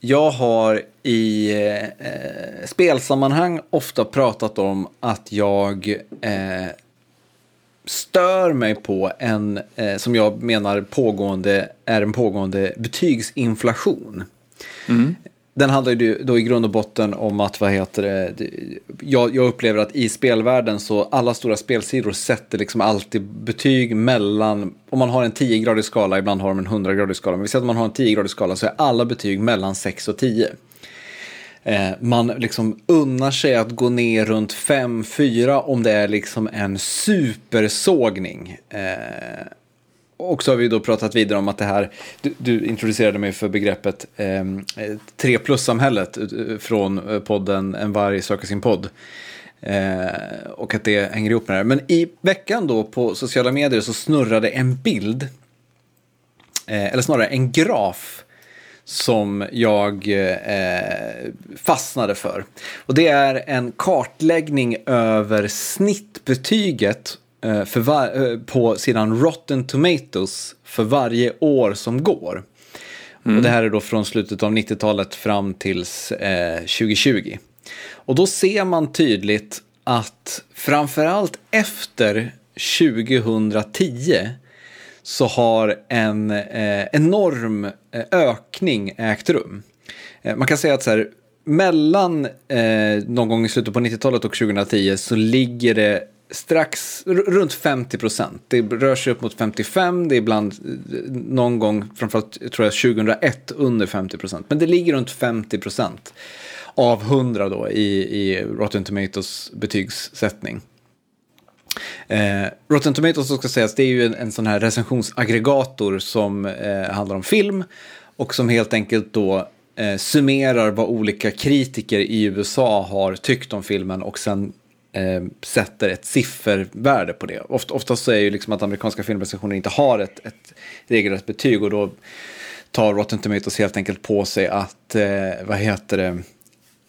Jag har i eh, spelsammanhang ofta pratat om att jag eh, stör mig på en, eh, som jag menar pågående, är en pågående betygsinflation. Den handlar ju då i grund och botten om att, vad heter det- jag, jag upplever att i spelvärlden så alla stora spelsidor sätter liksom alltid betyg mellan, om man har en 10-gradig skala, ibland har de en 100-gradig skala, men vi säger att man har en 10-gradig skala så är alla betyg mellan 6 och 10. Eh, man liksom unnar sig att gå ner runt 5-4 om det är liksom en supersågning. Eh, och så har vi då pratat vidare om att det här, du, du introducerade mig för begreppet eh, 3 plus-samhället eh, från eh, podden En varg söker sin podd. Eh, och att det hänger ihop med det här. Men i veckan då på sociala medier så snurrade en bild, eh, eller snarare en graf, som jag eh, fastnade för. Och det är en kartläggning över snittbetyget eh, för var- eh, på sidan Rotten Tomatoes för varje år som går. Och det här är då från slutet av 90-talet fram tills eh, 2020. Och då ser man tydligt att framförallt efter 2010 så har en eh, enorm eh, ökning ägt rum. Eh, man kan säga att så här, mellan eh, någon gång i slutet på 90-talet och 2010 så ligger det strax runt 50 procent. Det rör sig upp mot 55, det är ibland eh, någon gång, framförallt tror jag 2001, under 50 procent. Men det ligger runt 50 procent av 100 då i, i Rotten Tomatoes betygssättning. Eh, Rotten Tomatoes så ska sägas, det är ju en, en sån här recensionsaggregator som eh, handlar om film och som helt enkelt då eh, summerar vad olika kritiker i USA har tyckt om filmen och sen eh, sätter ett siffervärde på det. Oft, oftast så är ju liksom att amerikanska filmrecensioner inte har ett, ett regelrätt betyg och då tar Rotten Tomatoes helt enkelt på sig att, eh, vad heter det,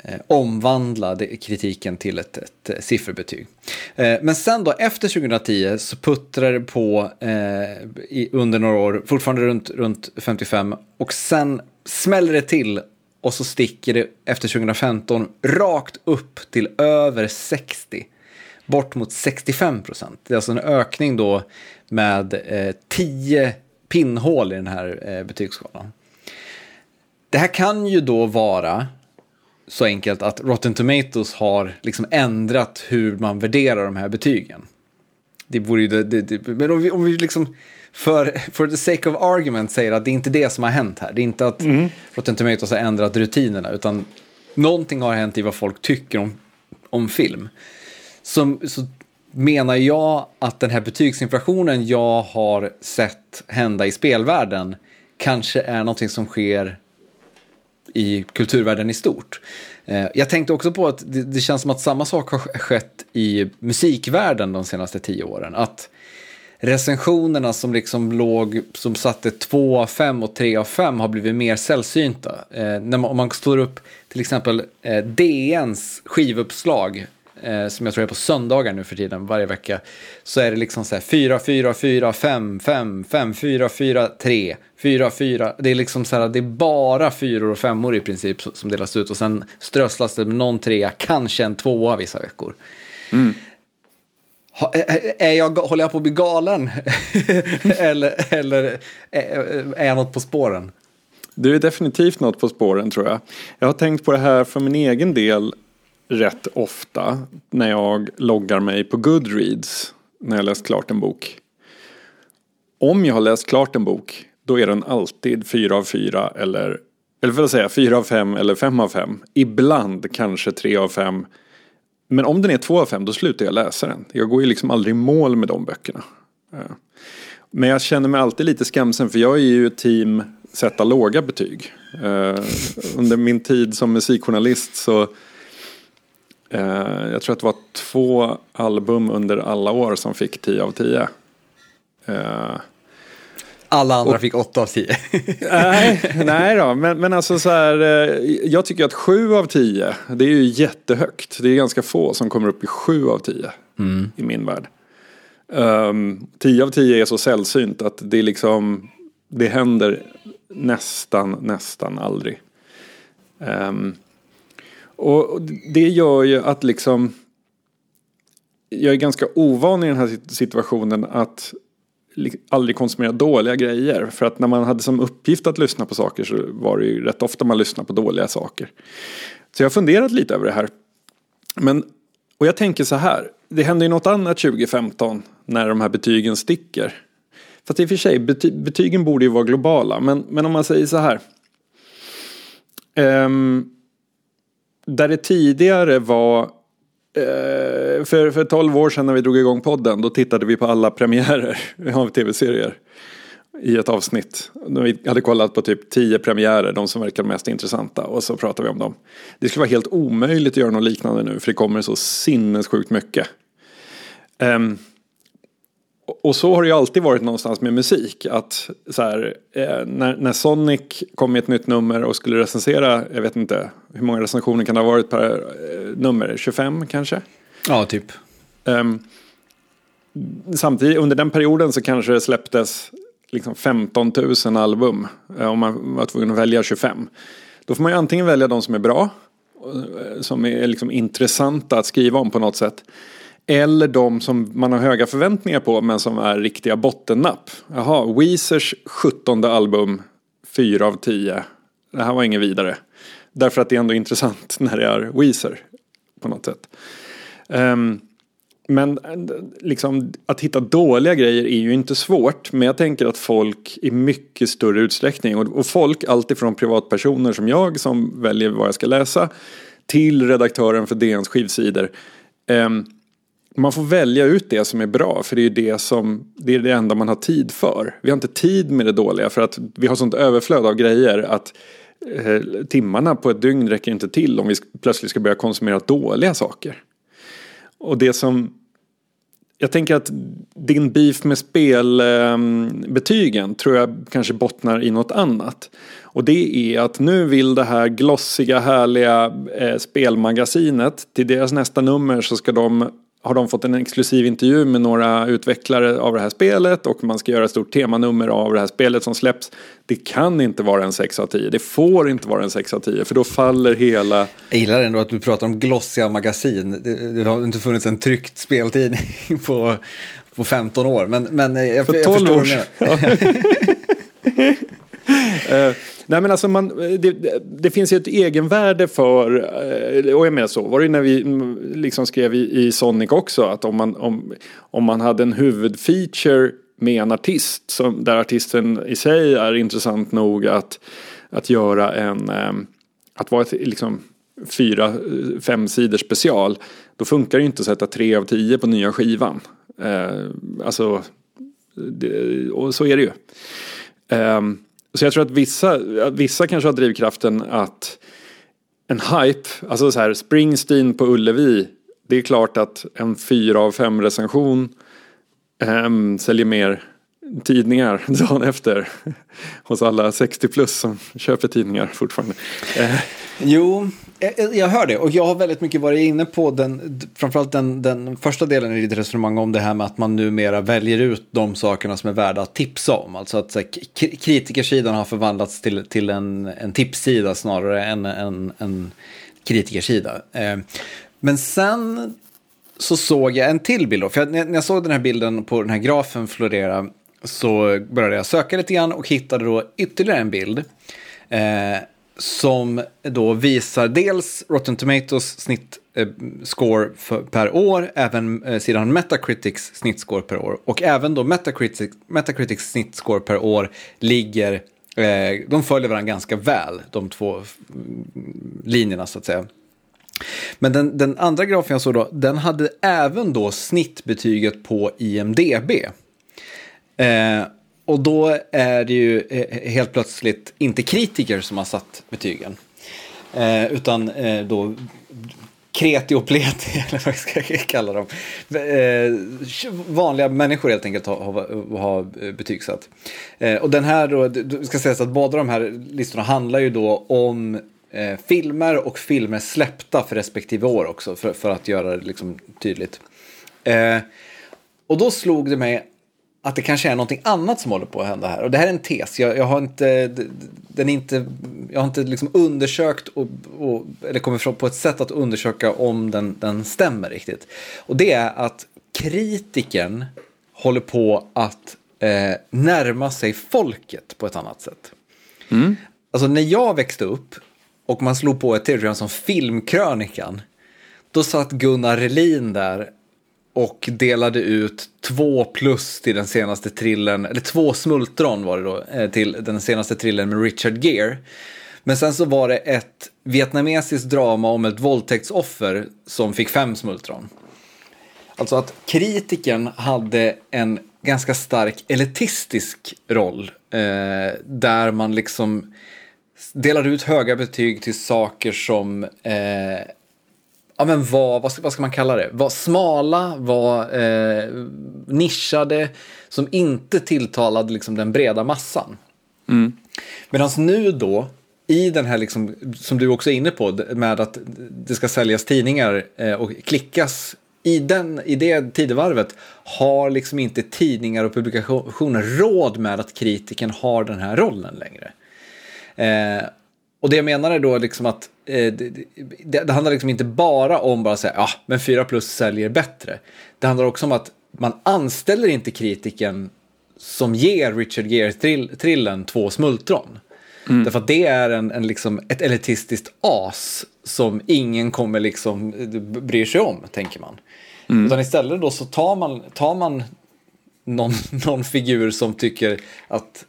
Eh, omvandla kritiken till ett, ett, eh, sifferbetyg. Eh, men sen då efter 2010 så puttrar det på eh, under några år, fortfarande runt, runt 55 och sen smäller det till och så sticker det efter 2015 rakt upp till över 60. Bort mot 65 procent. Det är alltså en ökning då med eh, 10 pinnhål i den här eh, betygsskalan. Det här kan ju då vara så enkelt att Rotten Tomatoes har liksom ändrat hur man värderar de här betygen. Det vore ju det, det, det men om vi, om vi liksom för for the sake of argument säger att det är inte det som har hänt här. Det är inte att mm. Rotten Tomatoes har ändrat rutinerna utan någonting har hänt i vad folk tycker om, om film. Som, så menar jag att den här betygsinflationen jag har sett hända i spelvärlden kanske är någonting som sker i kulturvärlden i stort. Eh, jag tänkte också på att det, det, känns som att samma sak har skett i musikvärlden de senaste tio åren. Att recensionerna som liksom låg, som satte 2 av 5 och 3 av 5 har blivit mer sällsynta. Eh, när man, om man står upp till exempel eh, DNs skivuppslag eh, som jag tror är på söndagar nu för tiden, varje vecka, så är det liksom så här 4, 4, 4, 5, 5, 5, 4, 4, 3, 4, 4. Det är liksom så här, det är bara fyror och femmor i princip som delas ut och sen strösslas det med någon trea, kanske en tvåa vissa veckor. Mm. Ha, är jag, håller jag på att bli galen? eller eller är jag något på spåren? Du är definitivt något på spåren tror jag. Jag har tänkt på det här för min egen del rätt ofta när jag loggar mig på Goodreads när jag läst klart en bok. Om jag har läst klart en bok då är den alltid 4 av 4 eller eller för att säga 4 av 5 eller 5 av 5. Ibland kanske 3 av 5. Men om den är 2 av 5 då slutar jag läsa den. Jag går ju liksom aldrig i mål med de böckerna. Eh. Men jag känner mig alltid lite skamsen för jag är ju team sätta låga betyg. Eh, under min tid som musikjournalist så Eh, jag tror att det var två album under alla år som fick 10 av 10. Eh, alla andra och, fick 8 av 10. nej, nej då, men, men alltså så här, eh, jag tycker att 7 av 10, det är ju jättehögt. Det är ganska få som kommer upp i 7 av 10 mm. i min värld. Um, 10 av 10 är så sällsynt att det liksom, det händer nästan, nästan aldrig. Um, och det gör ju att liksom jag är ganska ovan i den här situationen att aldrig konsumera dåliga grejer. För att när man hade som uppgift att lyssna på saker så var det ju rätt ofta man lyssnade på dåliga saker. Så jag har funderat lite över det här. Men, och jag tänker så här, det hände ju något annat 2015 när de här betygen sticker. Fast i och för sig, bety betygen borde ju vara globala. Men, men om man säger så här. Um, där det tidigare var eh, för, för 12 år sedan när vi drog igång podden då tittade vi på alla premiärer av tv-serier i ett avsnitt. Vi hade kollat på typ 10 premiärer, de som verkade mest intressanta och så pratade vi om dem. Det skulle vara helt omöjligt att göra något liknande nu för det kommer så sinnessjukt mycket. Um, och så har det ju alltid varit någonstans med musik. Att så här, eh, när, när Sonic kom med ett nytt nummer och skulle recensera, jag vet inte, hur många recensioner kan det ha varit per eh, nummer? 25 kanske? Ja, typ. Um, samtidigt, under den perioden så kanske det släpptes liksom 15 000 album. Eh, om man var tvungen att välja 25. Då får man ju antingen välja de som är bra, eh, som är liksom intressanta att skriva om på något sätt. Eller de som man har höga förväntningar på men som är riktiga bottennapp. Jaha, Weezers 17 album, 4 av 10. Det här var inget vidare. Därför att det är ändå intressant när det är Weezer på något sätt. Um, men liksom, att hitta dåliga grejer är ju inte svårt. Men jag tänker att folk i mycket större utsträckning och, och folk alltifrån privatpersoner som jag som väljer vad jag ska läsa till redaktören för DNs skivsidor. Um, man får välja ut det som är bra för det är det som det är det enda man har tid för. Vi har inte tid med det dåliga för att vi har sånt överflöd av grejer att eh, timmarna på ett dygn räcker inte till om vi plötsligt ska börja konsumera dåliga saker. Och det som jag tänker att din beef med spelbetygen eh, tror jag kanske bottnar i något annat. Och det är att nu vill det här glossiga härliga eh, spelmagasinet till deras nästa nummer så ska de har de fått en exklusiv intervju med några utvecklare av det här spelet och man ska göra ett stort temanummer av det här spelet som släpps. Det kan inte vara en 6 av 10. Det får inte vara en 6 av 10 för då faller hela... Jag gillar ändå att du pratar om glossiga magasin. Det, det har inte funnits en tryckt speltidning på, på 15 år. Men, men jag, För 12 jag förstår år nej men alltså man, eh, det, det, finns ju ett egenvärde för, eh, och jag menar så var det när vi mm, liksom skrev i, i Sonic också, att om man, om, om man hade en huvudfeature med en artist, som, där artisten i sig är intressant nog att, att göra en, ehm, att vara ett liksom fyra, eh, fem sidor special, då funkar det ju inte att sätta tre av tio på nya skivan. alltså, det, och så är det ju. Um, så jag tror att vissa, vissa kanske har drivkraften att en hype, alltså så här Springsteen på Ullevi, det är klart att en fyra av fem recension um, säljer mer tidningar dagen efter hos alla 60 plus som köper tidningar fortfarande. Eh, Jo, jag, jag hör det och jag har väldigt mycket varit inne på den, framförallt den, den första delen i ditt resonemang om det här med att man numera väljer ut de sakerna som är värda att tipsa om. Alltså att här, kritikersidan har förvandlats till, till en, en tipssida snarare än en, en kritikersida. Eh, men sen så såg jag en till bild då, för jag, när jag såg den här bilden på den här grafen florera så började jag söka lite grann och hittade då ytterligare en bild. Eh, som då visar dels Rotten Tomatoes snittscore eh, per år, även eh, sidan Metacritics snittscore per år. Och även då Metacritics, Metacritics snittscore per år ligger, eh, de följer varandra ganska väl, de två linjerna så att säga. Men den, den andra grafen jag såg då, den hade även då snittbetyget på IMDB. Eh, och då är det ju eh, eh, helt plötsligt inte kritiker som har satt betygen. Eh, utan eh, då kreti och pleti, eller vad ska jag kalla dem. Eh, vanliga människor helt enkelt har, har, har betygsatt. Eh, och den här då, det ska sägas att båda de här listorna handlar ju då om eh, filmer och filmer släppta för respektive år också, för, för att göra det liksom tydligt. Eh, och då slog det mig att det kanske är någonting annat som håller på att hända här. Och det här är en tes. Jag, jag har inte, den inte, jag har inte liksom undersökt och, och, eller kommit fram på ett sätt att undersöka om den, den stämmer riktigt. Och det är att kritiken håller på att eh, närma sig folket på ett annat sätt. Mm. Alltså när jag växte upp och man slog på ett tv-program som Filmkrönikan, då satt Gunnar Relin där och delade ut två plus till den senaste trillen, eller två smultron var det då, eh, till den senaste trillen med Richard Gere. Men sen så var det ett vietnamesiskt drama om ett våldtäktsoffer som fick fem smultron. Alltså att kritiken hade en ganska stark elitistisk roll. Eh, där man liksom delade ut höga betyg till saker som eh, ja, men var, vad, ska, vad ska man kalla det, var smala, var eh, nischade, som inte tilltalade liksom, den breda massan. Mm. Medan nu då, i den här, liksom, som du också är inne på, med att det ska säljas tidningar eh, och klickas i, den, i det tidevarvet har liksom inte tidningar och publikationer råd med att kritiken har den här rollen längre. Eh, och det jag menar är då liksom att eh, det, det, det, handlar liksom inte bara om bara säga ja, ah, men 4 plus säljer bättre. Det handlar också om att man anställer inte kritiken som ger Richard Gere-trillen två smultron. Mm. Därför att det är en, en liksom ett elitistiskt as som ingen kommer liksom bryr sig om, tänker man. Mm. Utan istället då så tar man, tar man någon, någon figur som tycker att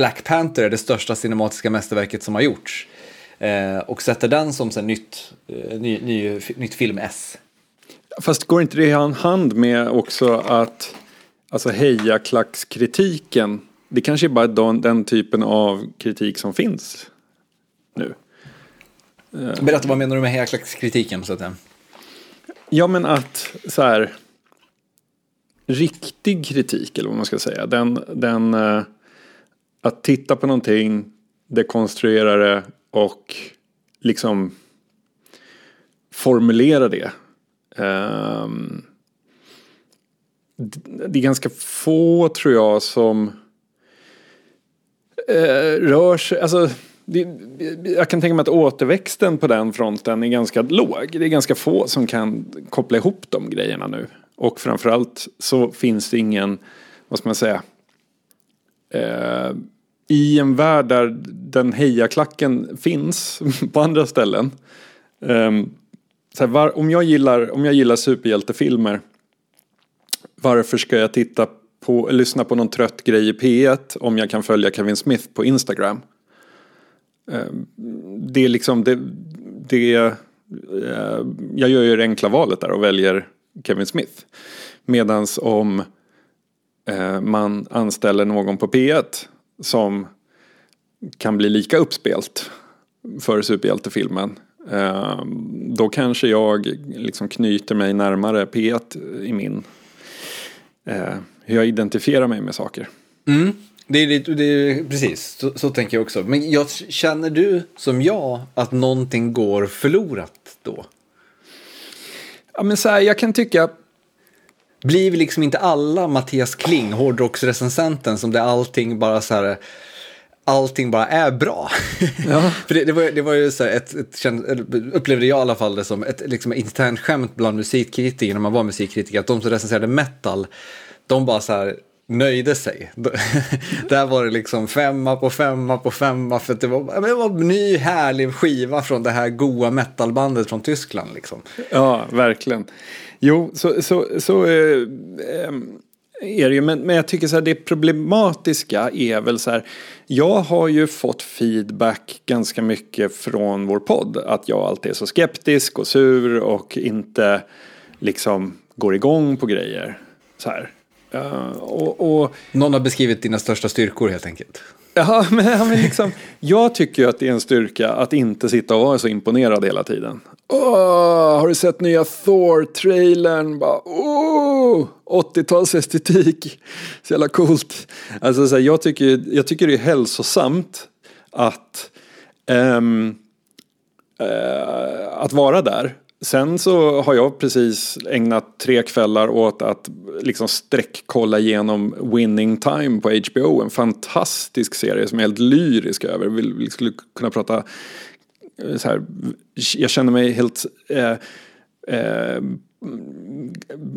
Black Panther är det största cinematiska mästerverket som har gjorts. Eh, och sätter den som sen nytt, eh, ny, ny, nytt film-S. Fast går inte det hand hand med också att alltså hejaklackskritiken, det kanske är bara den, den typen av kritik som finns nu. Eh. Berätta, vad menar du med hejaklackskritiken? Så att säga? Ja, men att så här, riktig kritik eller vad man ska säga. Den, den eh, att titta på någonting, dekonstruera det och liksom formulera det. Um, det är ganska få tror jag som uh, rör sig, alltså det, jag kan tänka mig att återväxten på den fronten är ganska låg. Det är ganska få som kan koppla ihop de grejerna nu. Och framförallt så finns det ingen, vad ska man säga, eh, i en värld där den hejaklacken finns på andra ställen. Eh, så här, var, om, jag gillar, om jag gillar superhjältefilmer, varför ska jag titta på, lyssna på någon trött grej i P1 om jag kan följa Kevin Smith på Instagram? Eh, det är liksom det, det eh, jag gör ju det enkla valet där och väljer Kevin Smith. Medans om eh, man anställer någon på P1 som kan bli lika uppspelt för superhjältefilmen. Ehm, då kanske jag liksom knyter mig närmare P1 i min eh, hur jag identifierar mig med saker. Mm. Det är, det är, precis, så, så, tänker jag också. Men jag, känner du som jag att någonting går förlorat då? Ja, men så här, jag kan tycka... Blir vi liksom inte alla Mattias Kling, hårdrocksrecensenten, som det allting bara så här allting bara är bra. Ja. För det, det, var, det var ju så här ett, ett, upplevde jag i alla fall det som ett liksom, internt skämt bland musikkritiker när man var musikkritiker, att de som recenserade metal, de bara så här, nöjde sig. Där var det liksom femma på femma på femma för det var, det var en ny härlig skiva från det här goa metalbandet från Tyskland. Liksom. Ja, verkligen. Jo, så, så, så eh, ehm, är det ju. Men, men jag tycker så här, det problematiska är väl så här. Jag har ju fått feedback ganska mycket från vår podd. Att jag alltid är så skeptisk och sur och inte liksom går igång på grejer. Så här. Uh, och, och, Någon har beskrivit dina största styrkor helt enkelt. Ja, men, men liksom, jag tycker ju att det är en styrka att inte sitta och vara så imponerad hela tiden. Oh, har du sett nya Thor-trailern? Oh, 80-talsestetik. Så jävla coolt. Alltså, så här, jag, tycker, jag tycker det är hälsosamt att, um, uh, att vara där. Sen så har jag precis ägnat tre kvällar åt att liksom sträckkolla igenom Winning Time på HBO. En fantastisk serie som jag är helt lyrisk över. Vi, skulle kunna prata eh, så här. Jag känner mig helt eh, eh,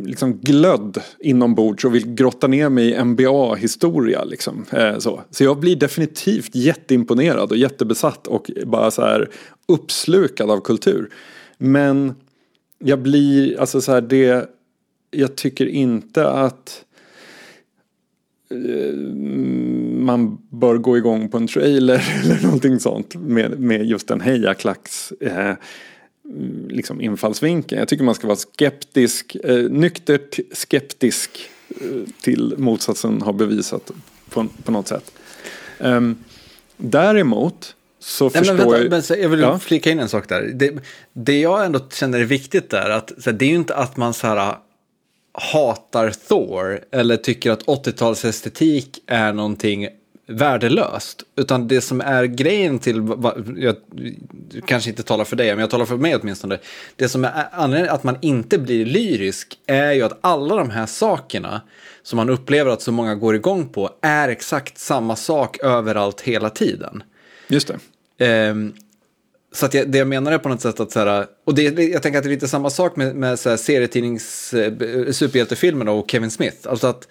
liksom glödd inombords och vill grotta ner mig i NBA-historia. Liksom. Eh, så. så jag blir definitivt jätteimponerad och jättebesatt och bara så här uppslukad av kultur. Men jag blir, alltså så här, det, jag tycker inte att eh, man bör gå igång på en trailer eller någonting sånt med, med just en hejaklacks eh, liksom infallsvinkel. Jag tycker man ska vara skeptisk, eh, nyktert skeptisk eh, till motsatsen har bevisat på, på något sätt. Eh, däremot så Nej, förstår men vänta, jag... Men så, jag vill ja. flika in en sak där. Det, det jag ändå känner är viktigt där, att så det är ju inte att man så här hatar Thor eller tycker att 80-talsestetik är någonting värdelöst. Utan det som är grejen till, jag kanske inte talar för dig, men jag talar för mig åtminstone. Det som är anledningen att man inte blir lyrisk är ju att alla de här sakerna som man upplever att så många går igång på är exakt samma sak överallt hela tiden. Just det. Um, så att jag, det jag menar är på något sätt att så här, och det, jag tänker att det är lite samma sak med, med så här, serietidnings eh, superhjältefilmerna och Kevin Smith. Alltså att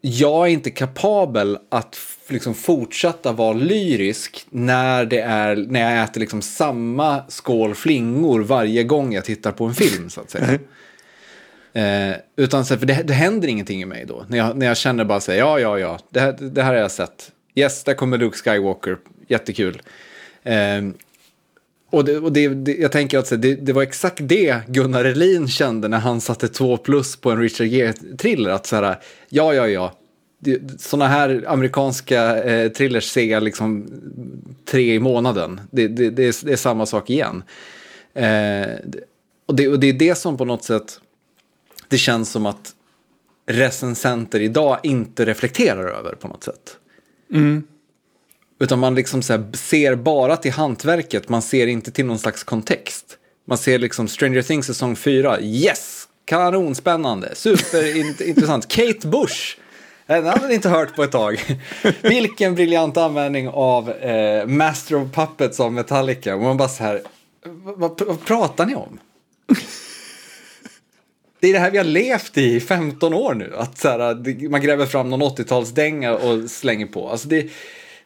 jag är inte kapabel att liksom fortsätta vara lyrisk när, det är, när jag äter liksom samma skål flingor varje gång jag tittar på en film. så att säga. Eh, utan för det, det händer ingenting i mig då. När jag, när jag känner bara så här, ja, ja, ja, det här, det här har jag sett. Yes, där kommer Luke Skywalker jättekul. Eh, och det, och det, det, jag tänker att det, det, var exakt det Gunnar Elin kände när han satte två plus på en Richard Gere-thriller. Att så här, ja, ja, ja. Sådana här amerikanska eh, thrillers ser jag liksom tre i månaden. Det, det, det, är, det är samma sak igen. Eh, och, det, och det är det som på något sätt, det känns som att recensenter idag inte reflekterar över på något sätt. Mm. Utan man liksom så här ser bara till hantverket, man ser inte till någon slags kontext. Man ser liksom Stranger Things säsong 4, yes! Kanonspännande, superintressant. Kate Bush, den hade ni inte hört på ett tag. Vilken briljant användning av eh, Master of Puppets av Metallica. Och man bara så här, vad, vad, pratar ni om? Det är det här vi har levt i i 15 år nu. Att så här, man gräver fram någon 80-talsdänga och slänger på. Alltså det,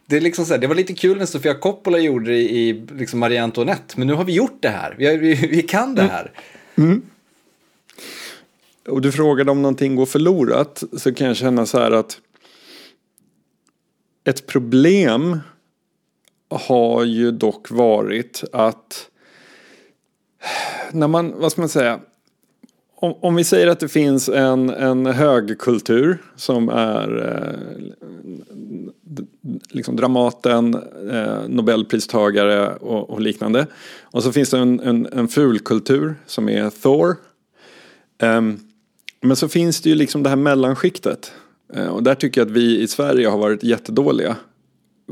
det, är liksom så här, det var lite kul när Sofia Coppola gjorde det i liksom Marie Antoinette. Men nu har vi gjort det här. Vi, vi, vi kan det här. Och du frågade om någonting går förlorat så kan jag känna så här att ett problem har ju dock varit att när man, vad ska man säga, om, om vi säger att det finns en, en högkultur som är eh, liksom Dramaten, eh, Nobelpristagare och, och liknande. Och så finns det en, en, en fulkultur som är Thor. Ehm, men så finns det ju liksom det här mellanskiktet. Eh, och där tycker jag att vi i Sverige har varit jättedåliga.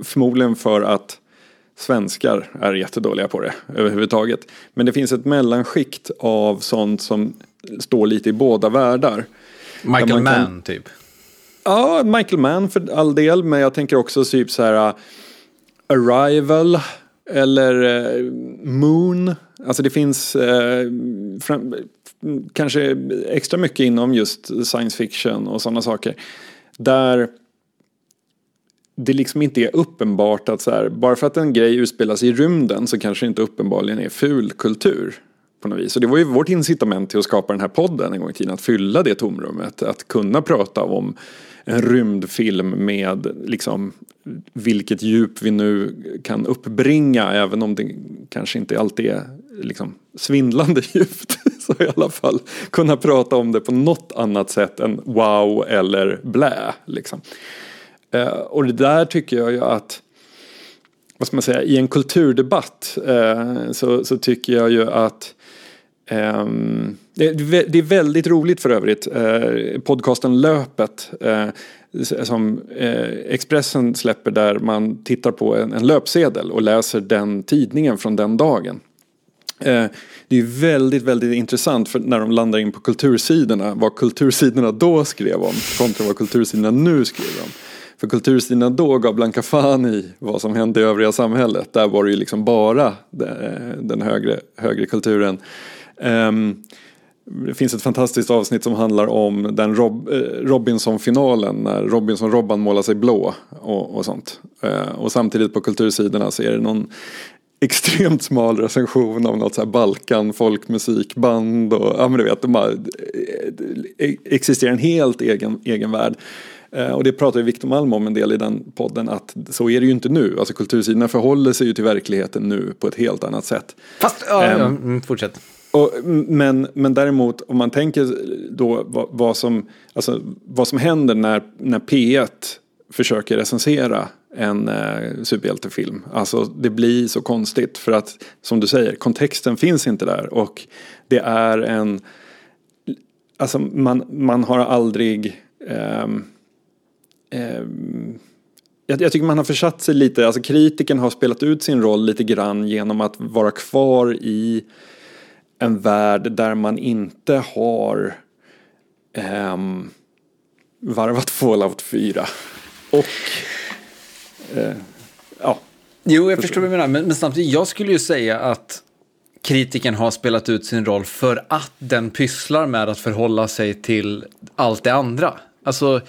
Förmodligen för att svenskar är jättedåliga på det överhuvudtaget. Men det finns ett mellanskikt av sånt som står lite i båda världar. Michael man kan- Mann typ. Ja, Michael Mann för all del, men jag tänker också typ så här uh, Arrival eller uh, Moon. Alltså det finns uh, fram, kanske extra mycket inom just science fiction och sådana saker. Där det liksom inte är uppenbart att så här, bara för att en grej utspelas i rymden så kanske det inte uppenbarligen är ful kultur. På något vis. Och det var ju vårt incitament till att skapa den här podden en gång i tiden. Att fylla det tomrummet. Att kunna prata om en rymdfilm med liksom vilket djup vi nu kan uppbringa. Även om det kanske inte alltid är liksom svindlande djupt. Så i alla fall kunna prata om det på något annat sätt än wow eller blä. Liksom. Eh, och det där tycker jag ju att vad ska man säga, i en kulturdebatt eh, så, så tycker jag ju att Ehm, det, är väldigt roligt för övrigt, eh, podcasten Löpet eh, som eh, Expressen släpper där man tittar på en, löpsedel och läser den tidningen från den dagen. Det är väldigt, väldigt intressant för när de landar in på kultursidorna, vad kultursidorna då skrev om kontra vad kultursidorna nu skriver om. För kultursidorna då gav blanka fan i vad som hände i övriga samhället. Där var det ju liksom bara den högre, högre kulturen. Ehm, det finns ett fantastiskt avsnitt som handlar om den Rob, eh, Robinson-finalen när Robinson-Robban målar sig blå och, och sånt. Eh, och samtidigt på kultursidorna så är det någon extremt smal recension av något så här Balkan folkmusikband och ja men du vet, de bara, eh, existerar en helt egen, egen värld. Eh, Och det pratar ju Victor Malm om en del i den podden att så är det ju inte nu. Alltså kultursidorna förhåller sig ju till verkligheten nu på ett helt annat sätt. Fast, ja, Ehm, ja, mm, fortsätt. Och, men, men däremot om man tänker då vad, vad, som, alltså, vad som händer när, när P1 försöker recensera en eh, superhjältefilm. Alltså det blir så konstigt för att som du säger kontexten finns inte där och det är en Alltså man, man har aldrig Eh, eh, jag, jag tycker man har försatt sig lite, alltså kritiken har spelat ut sin roll lite grann genom att vara kvar i en värld där man inte har ehm, varvat Fallout 4. Och eh, ja, Jo, jag förstår vad du menar. Men, men samtidigt, jag skulle ju säga att kritiken har spelat ut sin roll för att den pysslar med att förhålla sig till allt det andra. Alltså,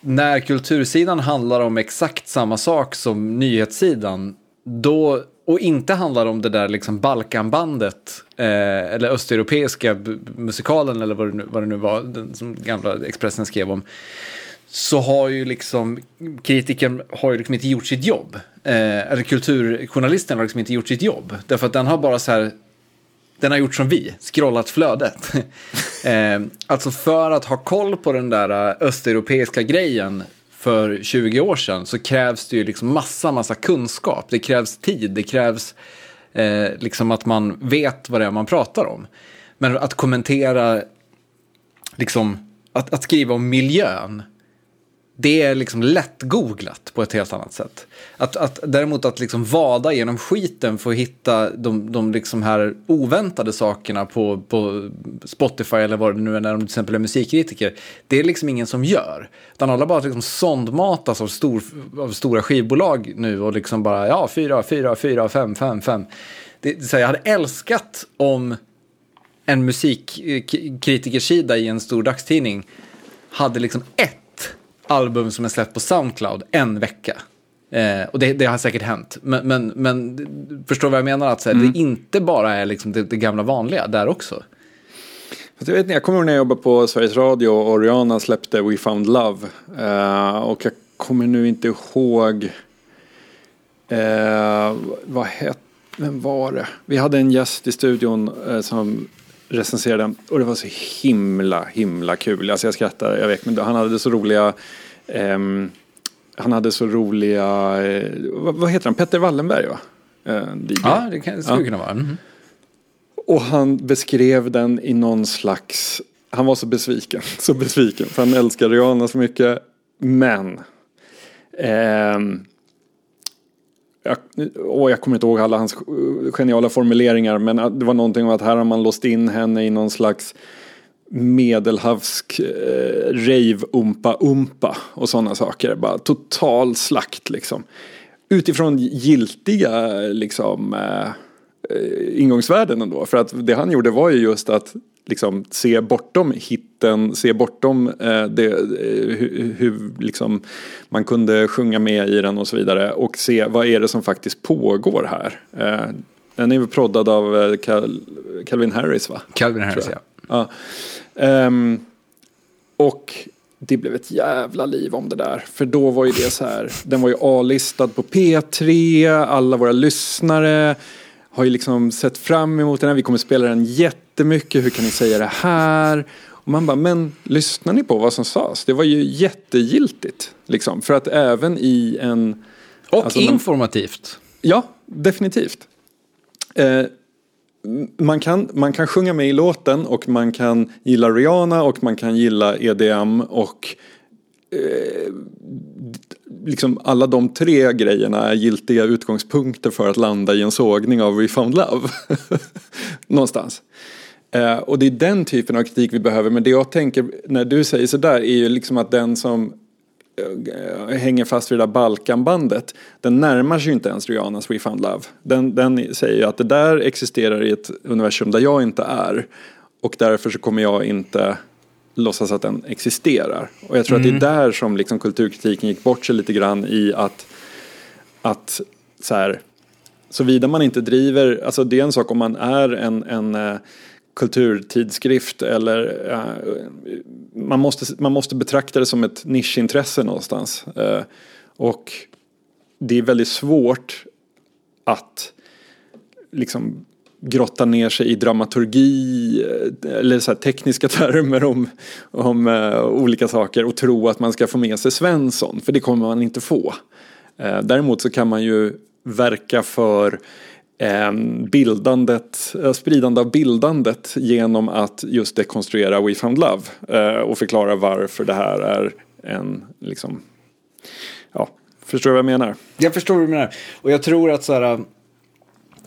när kultursidan handlar om exakt samma sak som nyhetssidan, då, och inte handlar om det där liksom Balkanbandet, eh, eller östeuropeiska musikalen eller vad det nu, vad det nu var, den som gamla Expressen skrev om, så har ju liksom kritiken har ju liksom inte gjort sitt jobb. Eh, eller kulturjournalisten har liksom inte gjort sitt jobb. Därför att den har bara så här, den har gjort som vi, scrollat flödet. eh, alltså för att ha koll på den där eh, östeuropeiska grejen för 20 år sedan så krävs det ju liksom massa, massa kunskap. Det krävs tid, det krävs eh, liksom att man vet vad det är man pratar om. Men att kommentera liksom att, att skriva om miljön, det är liksom lätt-googlat på ett helt annat sätt. Att, att, däremot att liksom vada genom skiten för att hitta de, de liksom här oväntade sakerna på, på Spotify eller vad det nu är när de till exempel är musikkritiker, det är liksom ingen som gör. Utan alla bara liksom sondmatas av, stor, av stora skivbolag nu och liksom bara, ja, fyra, fyra, fyra, fem, fem, fem. Det, så jag hade älskat om en musikkritikersida i en stor dagstidning hade liksom ett album som är släppt på Soundcloud en vecka. Eh, och det, det, har säkert hänt. Men, men, men förstår vad jag menar? Att här, mm. det inte bara är liksom det, det, gamla vanliga där också. Jag, vet, jag kommer ihåg när jag jobbade på Sveriges Radio och Oriana släppte We Found Love. Eh, och jag kommer nu inte ihåg eh, vad hette vem var det? Vi hade en gäst i studion eh, som recenserade den och det var så himla, himla kul. Alltså jag skrattar, jag vet, men han hade så roliga eh, han hade så roliga, eh, vad, vad, heter han, Petter Wallenberg va? Eh, ja, det, kan, skulle ja. kunna vara. Mm. Och han beskrev den i någon slags, han var så besviken, så besviken, för han älskar Rihanna så mycket. Men, eh, jag, och jag kommer inte ihåg alla hans geniala formuleringar men det var någonting om att här har man låst in henne i någon slags medelhavsk eh, rave-umpa-umpa och sådana saker. Bara total slakt liksom. Utifrån giltiga liksom eh, ingångsvärden ändå. För att det han gjorde var ju just att liksom se bortom hitten, se bortom eh, det, eh, hur, hur liksom man kunde sjunga med i den och så vidare och se vad är det som faktiskt pågår här. Eh, den är ju proddad av eh, Cal Calvin Harris va? Calvin Harris ja. ja. Um, och det blev ett jävla liv om det där. För då var ju det så här, den var ju A-listad på P3, alla våra lyssnare har ju liksom sett fram emot den här, vi kommer spela den jättemycket, hur kan ni säga det här? Och man bara, men lyssnar ni på vad som sades? Det var ju jättegiltigt. Liksom, för att även i en... Och alltså, informativt. ja, definitivt. Eh, man kan, man kan sjunga med i låten och man kan gilla Rihanna och man kan gilla EDM och eh, liksom alla de tre grejerna är giltiga utgångspunkter för att landa i en sågning av We found love. Någonstans. Eh, och det är den typen av kritik vi behöver. Men det jag tänker när du säger sådär är ju liksom att den som hänger fast vid det där Balkanbandet. Den närmar sig ju inte ens Rihannas We found love. Den, den säger ju att det där existerar i ett universum där jag inte är. Och därför så kommer jag inte låtsas att den existerar. Och jag tror mm. att det är mm. där som liksom kulturkritiken gick bort sig lite grann i att, att så här, såvida man inte driver, alltså det är en sak om man är en, en uh, kulturtidskrift eller uh, man, måste, man måste betrakta det som ett nischintresse någonstans. Uh, och det är väldigt svårt att liksom grotta ner sig i dramaturgi eh, eller så tekniska termer om, om uh, olika saker och tro att man ska få med sig Svensson, för det kommer man inte få. Uh, däremot så kan man ju verka för Ehm, bildandet, eh, spridande av bildandet genom att just dekonstruera We found love eh, och förklara varför det här är en, liksom, ja, förstår du vad jag menar? Jag förstår vad du menar. Och jag tror att så här,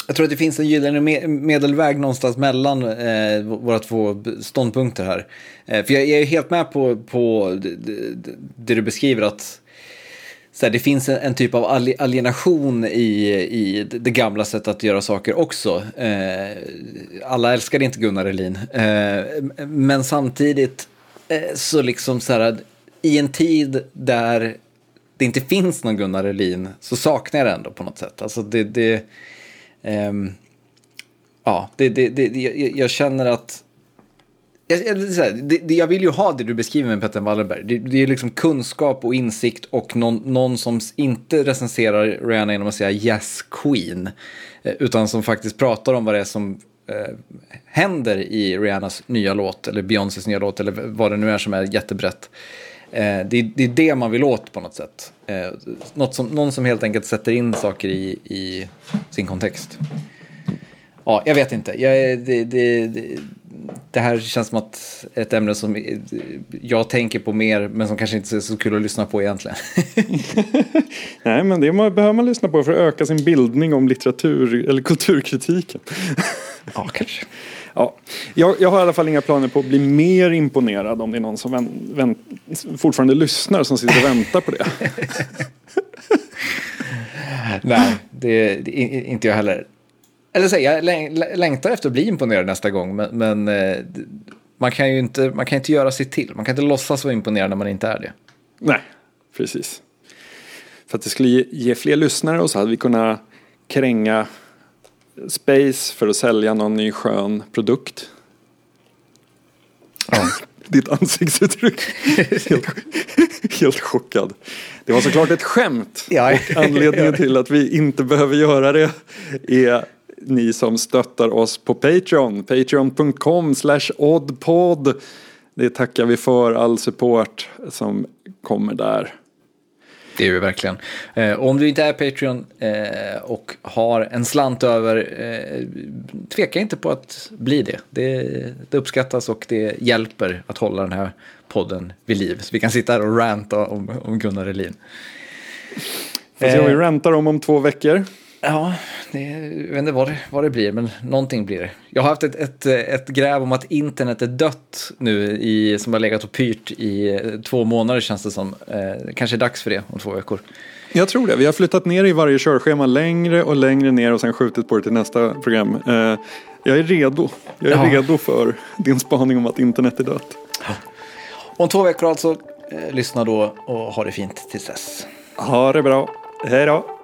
jag tror att det finns en gyllene medelväg någonstans mellan eh, våra två ståndpunkter här. Eh, för jag, jag, är helt med på, på det, det, det du beskriver att så här, det finns en, en, typ av alienation i, i det gamla sättet att göra saker också. Eh, alla älskar inte Gunnar Elin. Eh, men samtidigt eh, så liksom så här, i en tid där det inte finns någon Gunnar Elin så saknar jag det ändå på något sätt. Alltså det, det ehm, ja, det, det, det, jag, jag känner att jag, jag, jag, vill ju ha det du beskriver med Petter Wallenberg. Det, det är liksom kunskap och insikt och någon, någon som inte recenserar Rihanna genom att säga yes queen. Eh, utan som faktiskt pratar om vad det är som eh, händer i Rihannas nya låt eller Beyoncés nya låt eller vad det nu är som är jättebrett. Eh, det, det, är det man vill åt på något sätt. Eh, något som, någon som helt enkelt sätter in saker i, i sin kontext. Ja, jag vet inte. Jag, det, det, här känns som att ett ämne som jag tänker på mer, men som kanske inte är så kul att lyssna på egentligen. Nej, men det behöver man lyssna på för att öka sin bildning om litteratur eller kulturkritiken. ja, kanske. Ja, jag, jag, har i alla fall inga planer på att bli mer imponerad om det är någon som vän, vän, fortfarande lyssnar som sitter och väntar på det. Nej, det, det, inte jag heller. Eller så, jag längtar efter att bli imponerad nästa gång, men, men eh, man kan ju inte, man kan inte göra sig till. Man kan inte låtsas vara imponerad när man inte är det. Nej, precis. För att det skulle ge, ge fler lyssnare och så hade vi kunnat kränga Space för att sälja någon ny skön produkt. Ja. Ditt ansiktsuttryck. helt, helt chockad. Det var såklart ett skämt. Ja. Och anledningen till att vi inte behöver göra det är ni som stöttar oss på Patreon. Patreon.com slash oddpod. Det tackar vi för, all support som kommer där. Det är det verkligen. Eh, om du inte är Patreon eh, och har en slant över, eh, tveka inte på att bli det. det. det. uppskattas och det hjälper att hålla den här podden vid liv. Så vi kan sitta här och ranta om, om Gunnar Elin. Får se om vi rantar om om två veckor. Ja, det, jag vet inte vad det, vad det blir, men någonting blir det. Jag har haft ett, ett, ett gräv om att internet är dött nu, i, som har legat och pyrt i två månader känns det som. Eh, kanske är dags för det om två veckor. Jag tror det. Vi har flyttat ner i varje körschema längre och längre ner och sen skjutit på det till nästa program. Eh, jag är redo. Jag är ja. redo för din spaning om att internet är dött. Ja. Om två veckor alltså. Eh, lyssna då och ha det fint tills dess. Ha det bra. Hej då.